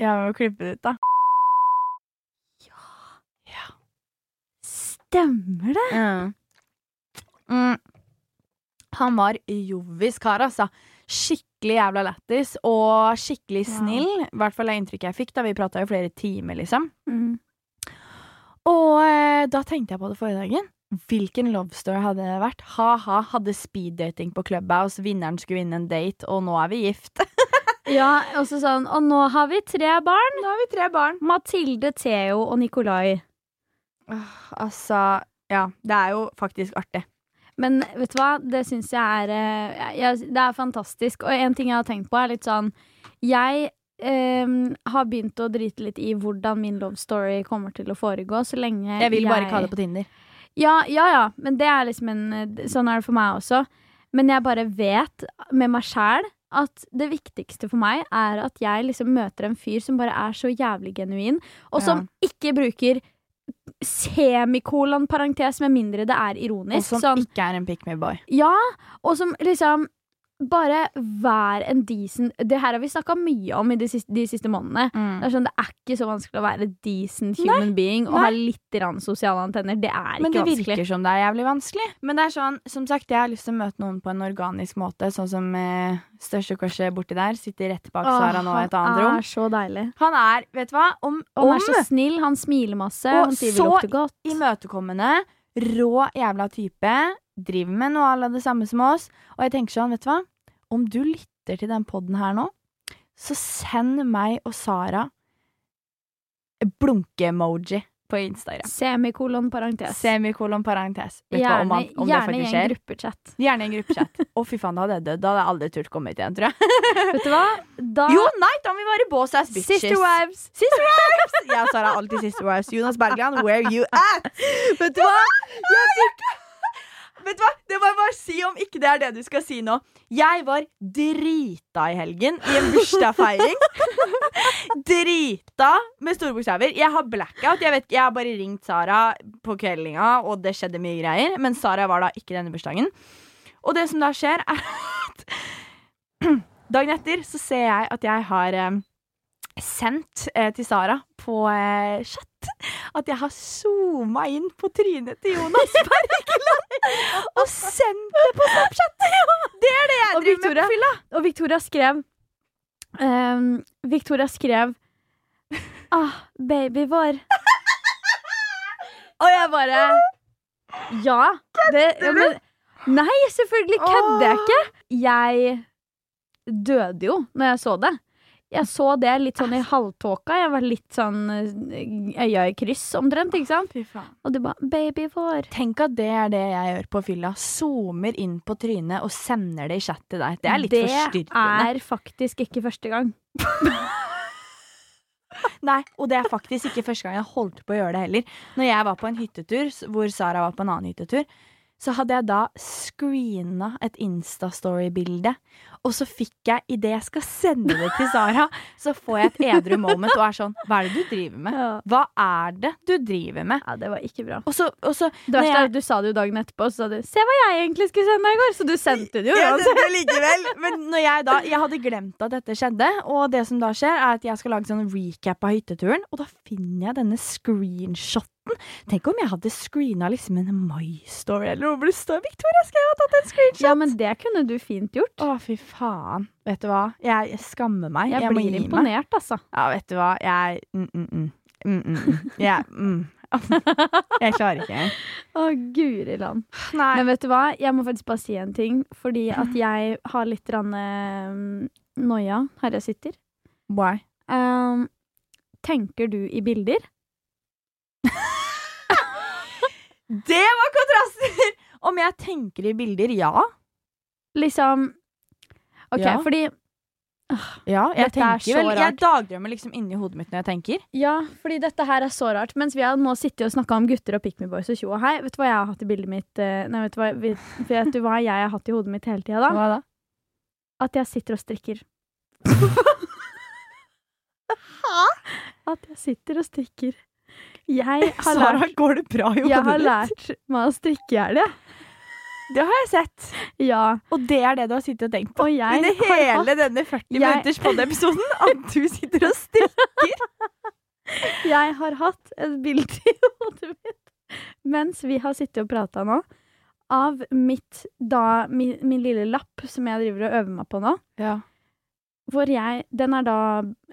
Speaker 1: Jeg må klippe det ut, da.
Speaker 2: Ja Stemmer det?
Speaker 1: Mm. Han var jovis kar, altså. Skikkelig jævla lættis og skikkelig snill. I hvert fall det inntrykket jeg fikk. da Vi prata jo flere timer, liksom.
Speaker 2: Mm.
Speaker 1: Og eh, da tenkte jeg på det forrige dagen. Hvilken love story hadde det vært? Ha-ha, hadde speeddating på Clubhouse, vinneren skulle vinne en date, og nå er vi gift.
Speaker 2: Ja, også sånn Og nå har vi tre barn.
Speaker 1: Nå har vi tre barn.
Speaker 2: Mathilde, Theo og Nikolai.
Speaker 1: Altså, ja. Det er jo faktisk artig.
Speaker 2: Men vet du hva, det syns jeg er eh, jeg, Det er fantastisk. Og en ting jeg har tenkt på, er litt sånn Jeg eh, har begynt å drite litt i hvordan min love story kommer til å foregå, så lenge
Speaker 1: Jeg vil bare ikke ha det på Tinder.
Speaker 2: Ja, ja, ja, men det er liksom en Sånn er det for meg også. Men jeg bare vet med meg sjæl at det viktigste for meg er at jeg liksom møter en fyr som bare er så jævlig genuin, og som ikke bruker semikolon parentes, med mindre det er ironisk.
Speaker 1: Og som
Speaker 2: sånn,
Speaker 1: ikke er en pick me boy.
Speaker 2: ja, og som liksom bare vær en decent Det her har vi snakka mye om i de siste, de siste månedene. Det er sånn, det er ikke så vanskelig å være decent human being og
Speaker 1: nei.
Speaker 2: ha litt sosiale antenner. Det er
Speaker 1: Men det
Speaker 2: vanskelig.
Speaker 1: virker som det er jævlig vanskelig. Men det er sånn, som sagt, jeg har lyst til å møte noen på en organisk måte, sånn som eh, største crushet borti der. Sitter rett bak Sara nå i et annet
Speaker 2: Han er så deilig.
Speaker 1: Han er, vet du hva, om,
Speaker 2: om han er så snill, han smiler masse,
Speaker 1: Og
Speaker 2: han sier vi lukter godt.
Speaker 1: Så imøtekommende, rå jævla type, driver med noe av det samme som oss. Og jeg tenker sånn, vet du hva, om du lytter til den podden her nå, så send meg og Sara blunke-emoji på Instagram.
Speaker 2: Semikolon parentes.
Speaker 1: Semikolon parentes. Vet
Speaker 2: Gjerne,
Speaker 1: om, han- om
Speaker 2: gjerne i en gruppechat.
Speaker 1: Gjerne i en gruppechat. Å, fy faen, da hadde jeg dødd. Da hadde jeg aldri turt komme hit igjen, tror jeg.
Speaker 2: Vet du hva? Da
Speaker 1: Jo, nei, da må vi være boss ass bitches.
Speaker 2: Sister wives.
Speaker 1: Sister wives! Jeg og Sara er alltid sister wives. Jonas Bergland, where you at? Vet du hva? Jeg fikk Vet du hva? Det må jeg bare si om ikke det er det du skal si nå. Jeg var drita i helgen i en bursdagsfeiring. drita med store bokstaver. Jeg har blackout. Jeg, vet, jeg har bare ringt Sara på kveldinga, og det skjedde mye greier. Men Sara var da ikke denne bursdagen. Og det som da skjer, er at dagen etter så ser jeg at jeg har eh, sendt eh, til Sara på eh, chat at jeg har zooma inn på trynet til Jonas Bergland og sendt det på Snapchat! Det er det jeg
Speaker 2: Og
Speaker 1: driver med på fylla.
Speaker 2: og Victoria skrev um, Victoria skrev Ah, baby vår. Og jeg bare Ja. Det, ja men, nei, selvfølgelig kødder jeg ikke. Jeg døde jo når jeg så det. Jeg så det litt sånn i halvtåka. Jeg var litt sånn eh, øya i kryss omtrent, ikke sant?
Speaker 1: Fy faen.
Speaker 2: Og du bare Baby vår.
Speaker 1: Tenk at det er det jeg gjør på fylla. Zoomer inn på trynet og sender det i chat til deg. Det er litt forstyrrende.
Speaker 2: Det er faktisk ikke første gang.
Speaker 1: Nei, og det er faktisk ikke første gang jeg holdt på å gjøre det heller. Når jeg var på en hyttetur hvor Sara var på en annen hyttetur, så hadde jeg da screena et Instastory-bilde. Og så fikk jeg, idet jeg skal sende det til Sara, så får jeg et edru moment og er sånn Hva er det du driver med? Hva er det du driver med?
Speaker 2: Ja, det var ikke bra.
Speaker 1: Og så, og så
Speaker 2: Det verste er
Speaker 1: jeg-
Speaker 2: du sa det jo dagen etterpå, så sa du 'se hva jeg egentlig skulle sende deg i går', så du sendte det jo. Ja,
Speaker 1: det, det likevel. Men når jeg da Jeg hadde glemt at dette skjedde, og det som da skjer, er at jeg skal lage sånn recap av hytteturen, og da finner jeg denne screenshoten. Tenk om jeg hadde screena liksom en My Story eller noe 'Victoria skal jeg ha tatt en screenshot'.
Speaker 2: Ja, men det kunne du fint gjort.
Speaker 1: Å, fy faen. Vet du hva? Jeg, skammer meg.
Speaker 2: Jeg,
Speaker 1: jeg
Speaker 2: blir
Speaker 1: imponert, meg.
Speaker 2: altså.
Speaker 1: Ja, vet du hva. Jeg mm, mm, mm. Mm, mm, mm. Jeg, jeg klarer ikke engang.
Speaker 2: Å, guri land.
Speaker 1: Nei.
Speaker 2: Men vet du hva, jeg må faktisk bare si en ting, fordi at jeg har litt rann, eh, noia her jeg sitter.
Speaker 1: Why?
Speaker 2: Um, tenker du i bilder?
Speaker 1: Det var kontraster! Om jeg tenker i bilder, ja.
Speaker 2: Liksom OK,
Speaker 1: Ja.
Speaker 2: fordi
Speaker 1: Ja, jeg
Speaker 2: Dette er
Speaker 1: tenker
Speaker 2: så
Speaker 1: vel Jeg
Speaker 2: rart.
Speaker 1: dagdrømmer liksom inni hodet mitt når jeg tenker.
Speaker 2: Ja, fordi dette her er så rart. Mens vi har nå sittet og snakka om gutter og Pick Me Boys og tjo og hei, vet du hva jeg har hatt i bildet mitt eh, Nei, vet du hva, vet, vet du hva jeg har hatt i hodet mitt hele tida, da?
Speaker 1: Hva da?
Speaker 2: At jeg sitter og strikker. At jeg sitter og strikker. Jeg har
Speaker 1: Sara,
Speaker 2: lært,
Speaker 1: går det bra i hodet
Speaker 2: jeg har
Speaker 1: ditt?
Speaker 2: lært meg å strikke i hjel, jeg.
Speaker 1: Det har jeg sett.
Speaker 2: Ja.
Speaker 1: Og det er det du har sittet og tenkt på under hele
Speaker 2: hatt-
Speaker 1: denne 40
Speaker 2: Jeg-
Speaker 1: minutters podiepisoden. At du sitter og strikker.
Speaker 2: Jeg har hatt et bilde i hodet mitt mens vi har sittet og prata nå, av mitt da min, min lille lapp som jeg driver og øver meg på nå.
Speaker 1: Ja.
Speaker 2: Hvor jeg Den er da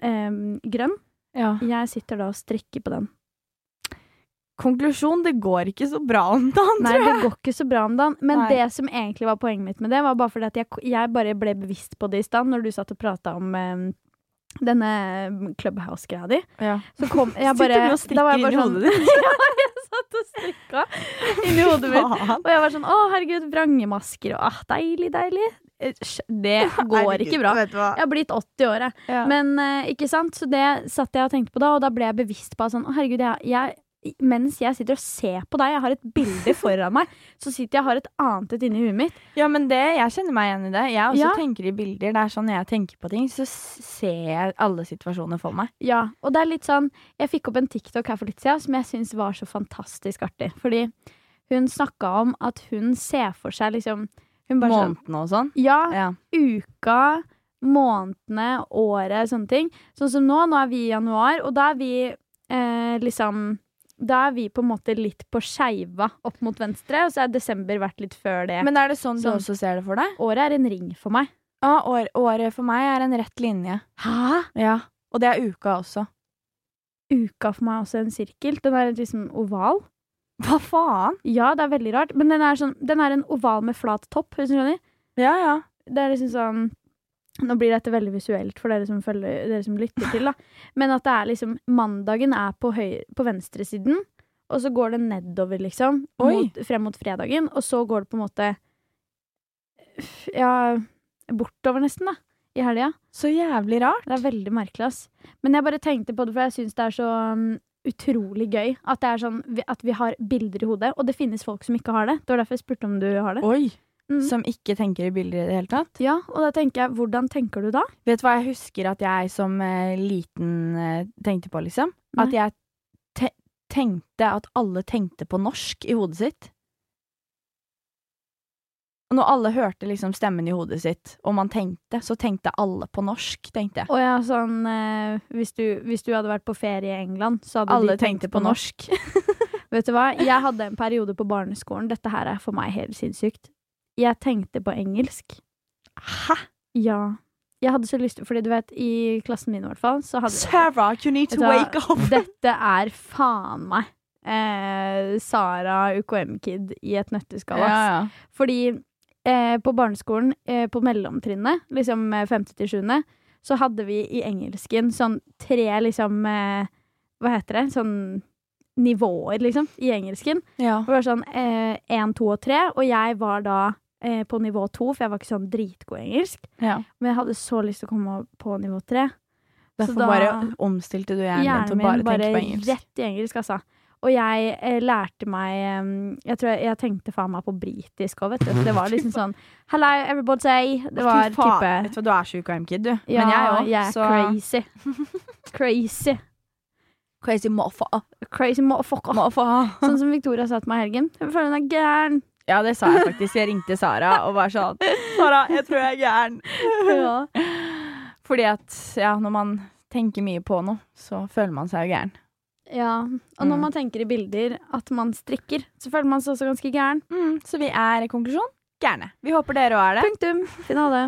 Speaker 2: eh, grønn.
Speaker 1: ja.
Speaker 2: Jeg sitter da og strikker på den.
Speaker 1: Konklusjon, det går ikke så bra om dagen,
Speaker 2: Nei,
Speaker 1: tror
Speaker 2: det går ikke så bra om dagen. Men
Speaker 1: Nei.
Speaker 2: det som egentlig var poenget mitt med det, var bare fordi at jeg, jeg bare ble bevisst på det i stad, når du satt og prata om eh, denne Clubhouse-greia di.
Speaker 1: Ja.
Speaker 2: Så kom jeg
Speaker 1: Sitter
Speaker 2: bare
Speaker 1: du og strikker inni
Speaker 2: sånn-
Speaker 1: hodet ditt?
Speaker 2: ja, jeg satt og strikka inni hodet mitt. Og jeg var sånn 'Å, herregud, vrangemasker', og ah, deilig, deilig. Eh, Det går
Speaker 1: Herregud,
Speaker 2: ikke bra. Jeg har blitt 80 år, jeg.
Speaker 1: Ja.
Speaker 2: Men uh, ikke sant? Så det satt jeg og tenkte på da, og da ble jeg bevisst på at sånn, å herregud, jeg, jeg, mens jeg sitter og ser på deg, jeg har et bilde foran meg, så sitter jeg og har et annet et inni huet mitt.
Speaker 1: Ja, men det, jeg kjenner meg igjen i det. Jeg også
Speaker 2: Ja.
Speaker 1: tenker i bilder. Det er sånn jeg tenker på ting, så ser jeg alle situasjoner for meg.
Speaker 2: Ja, og det er litt sånn Jeg fikk opp en TikTok her for litt siden som jeg syns var så fantastisk artig. Fordi hun snakka om at hun ser for seg liksom sånn,
Speaker 1: Månedene og sånn.
Speaker 2: Ja,
Speaker 1: Ja.
Speaker 2: uka, månedene, året, sånne ting. Sånn som nå, nå er vi i januar, og da er vi eh, liksom Da er vi på en måte litt på skeiva opp mot venstre, og så er desember vært litt før det.
Speaker 1: Men er det sånn du
Speaker 2: Sånn.
Speaker 1: også ser det for deg?
Speaker 2: året er en ring for meg.
Speaker 1: Ja, år, året for meg er en rett linje.
Speaker 2: Hæ?
Speaker 1: Ja. Og det er uka også.
Speaker 2: Uka for meg er også en sirkel. Den er liksom oval.
Speaker 1: Hva faen?
Speaker 2: Ja, det er veldig rart, men den er, sånn, den er en oval med flat topp, hvis du skjønner.
Speaker 1: Ja, ja.
Speaker 2: Det er liksom sånn Nå blir dette veldig visuelt for dere som, følger, dere som lytter til, da. Men at det er liksom Mandagen er på, høy, på venstresiden, og så går det nedover, liksom. Mot, frem mot fredagen. Og så går det på en måte Ja, bortover, nesten, da. I helga.
Speaker 1: Så jævlig rart.
Speaker 2: Det er veldig merkelig, ass. Men jeg bare tenkte på det, for jeg syns det er så um, utrolig gøy at det er sånn at vi har bilder i hodet, og det finnes folk som ikke har det. Det var derfor jeg spurte om du har det.
Speaker 1: Oi.
Speaker 2: Mm.
Speaker 1: Som ikke tenker i bilder i det hele tatt.
Speaker 2: Ja, og da tenker jeg, hvordan tenker du da?
Speaker 1: Vet du hva jeg husker at jeg som eh, liten eh, tenkte på, liksom?
Speaker 2: Nei.
Speaker 1: At jeg te tenkte at alle tenkte på norsk i hodet sitt. Og når alle hørte liksom stemmen i hodet sitt, og man tenkte, så tenkte alle på norsk, tenkte jeg.
Speaker 2: Å ja, sånn eh, hvis, du, hvis du hadde vært på ferie i England, så hadde
Speaker 1: Alle
Speaker 2: de tenkt
Speaker 1: tenkte på norsk.
Speaker 2: Vet du hva? Jeg hadde en periode på barneskolen. Dette her er for meg helt sinnssykt. Jeg tenkte på engelsk.
Speaker 1: Hæ?
Speaker 2: Ja. Jeg hadde så lyst til Fordi du vet, i klassen min i hvert fall, så hadde
Speaker 1: Sarah, you need to wake up!
Speaker 2: Dette er faen meg eh, Sara UKM-kid i et nøtteskall.
Speaker 1: Ja, ja.
Speaker 2: Fordi eh, på barneskolen, eh, på mellomtrinnet, liksom eh, femte til sjuende, så hadde vi i engelsken sånn tre liksom eh, Hva heter det? Sånn nivåer, liksom, i engelsken.
Speaker 1: ja.
Speaker 2: Det var sånn én, to og tre, og jeg var da eh, på nivå to, for jeg var ikke sånn dritgod i engelsk.
Speaker 1: ja.
Speaker 2: Men jeg hadde så lyst til å komme på nivå tre.
Speaker 1: Derfor
Speaker 2: da-
Speaker 1: bare omstilte du hjernen din til å
Speaker 2: Hjernen
Speaker 1: bare
Speaker 2: bare
Speaker 1: tenke på engelsk.
Speaker 2: rett i engelsk, altså. Og jeg eh, lærte meg eh, Jeg tror jeg, jeg tenkte faen meg på britisk òg, vet du. Det var liksom sånn Hello, everybody say. Det var type
Speaker 1: Vet du hva, du er sjuk UKM-kid, du.
Speaker 2: Ja,
Speaker 1: Men jeg òg.
Speaker 2: yeah,
Speaker 1: så
Speaker 2: crazy. crazy.
Speaker 1: crazy motherfucker.
Speaker 2: Crazy motherfucker. Sånn som Victoria sa til meg i helgen. Jeg føler hun er gæren.
Speaker 1: Ja, det sa jeg faktisk. Jeg ringte Sara og var sånn Sara, jeg tror jeg er gæren.
Speaker 2: Ja.
Speaker 1: Fordi at ja, når man tenker mye på noe, så føler man seg jo gæren.
Speaker 2: ja. Og når
Speaker 1: Mm.
Speaker 2: man tenker i bilder at man strikker, så føler man seg også ganske gæren.
Speaker 1: Mm, så vi er i konklusjon gærne. Vi håper dere òg er det.
Speaker 2: Punktum. Finale.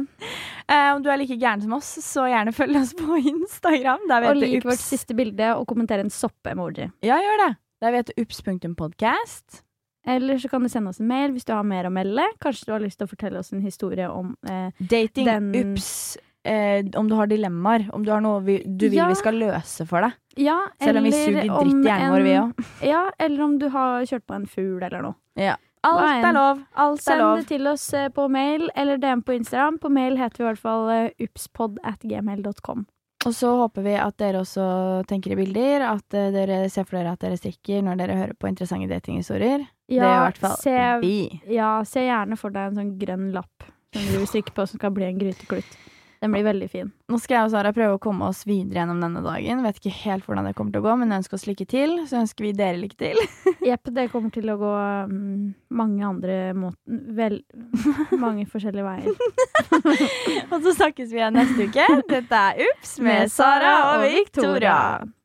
Speaker 1: Eh, om du er like gæren som oss, så gjerne følg oss på Instagram.
Speaker 2: Og lik vårt siste bilde og kommenter en soppe-emoji.
Speaker 1: Ja, gjør det. Der vi heter ups.podcast.
Speaker 2: Eller så kan du sende oss en mail hvis du har mer å melde. Kanskje du har lyst til å fortelle oss en historie om eh,
Speaker 1: Dating,
Speaker 2: Den-
Speaker 1: ups. Eh, om du har dilemmaer, om du har noe vi, du vil
Speaker 2: Ja.
Speaker 1: vi skal løse for deg.
Speaker 2: Ja,
Speaker 1: Selv om vi suger dritt i hjernen vår, vi òg.
Speaker 2: Ja, eller om du har kjørt på en fugl eller noe.
Speaker 1: Ja. Alt er lov. Alt er
Speaker 2: Send
Speaker 1: lov.
Speaker 2: det til oss eh, på mail eller DM på Instagram. På mail heter vi i hvert fall eh, upspod at gmail.com.
Speaker 1: Og så håper vi at dere også tenker i bilder, at eh, dere ser for dere at dere strikker når dere hører på interessante datinghistorier. Det er i hvert fall
Speaker 2: se,
Speaker 1: vi.
Speaker 2: ja, se gjerne for deg en sånn grønn lapp som du vil strikke på, som skal bli en gryteklut. Den blir veldig fin.
Speaker 1: Nå skal jeg og Sara prøve å komme oss videre gjennom denne dagen. Vet ikke helt hvordan det kommer til å gå, men jeg ønsker oss lykke til. Så ønsker vi dere lykke til.
Speaker 2: Jepp, det kommer til å gå um, mange andre måter Vel Mange forskjellige veier.
Speaker 1: og så snakkes vi igjen neste uke. Dette er Ups med Sara og Victoria.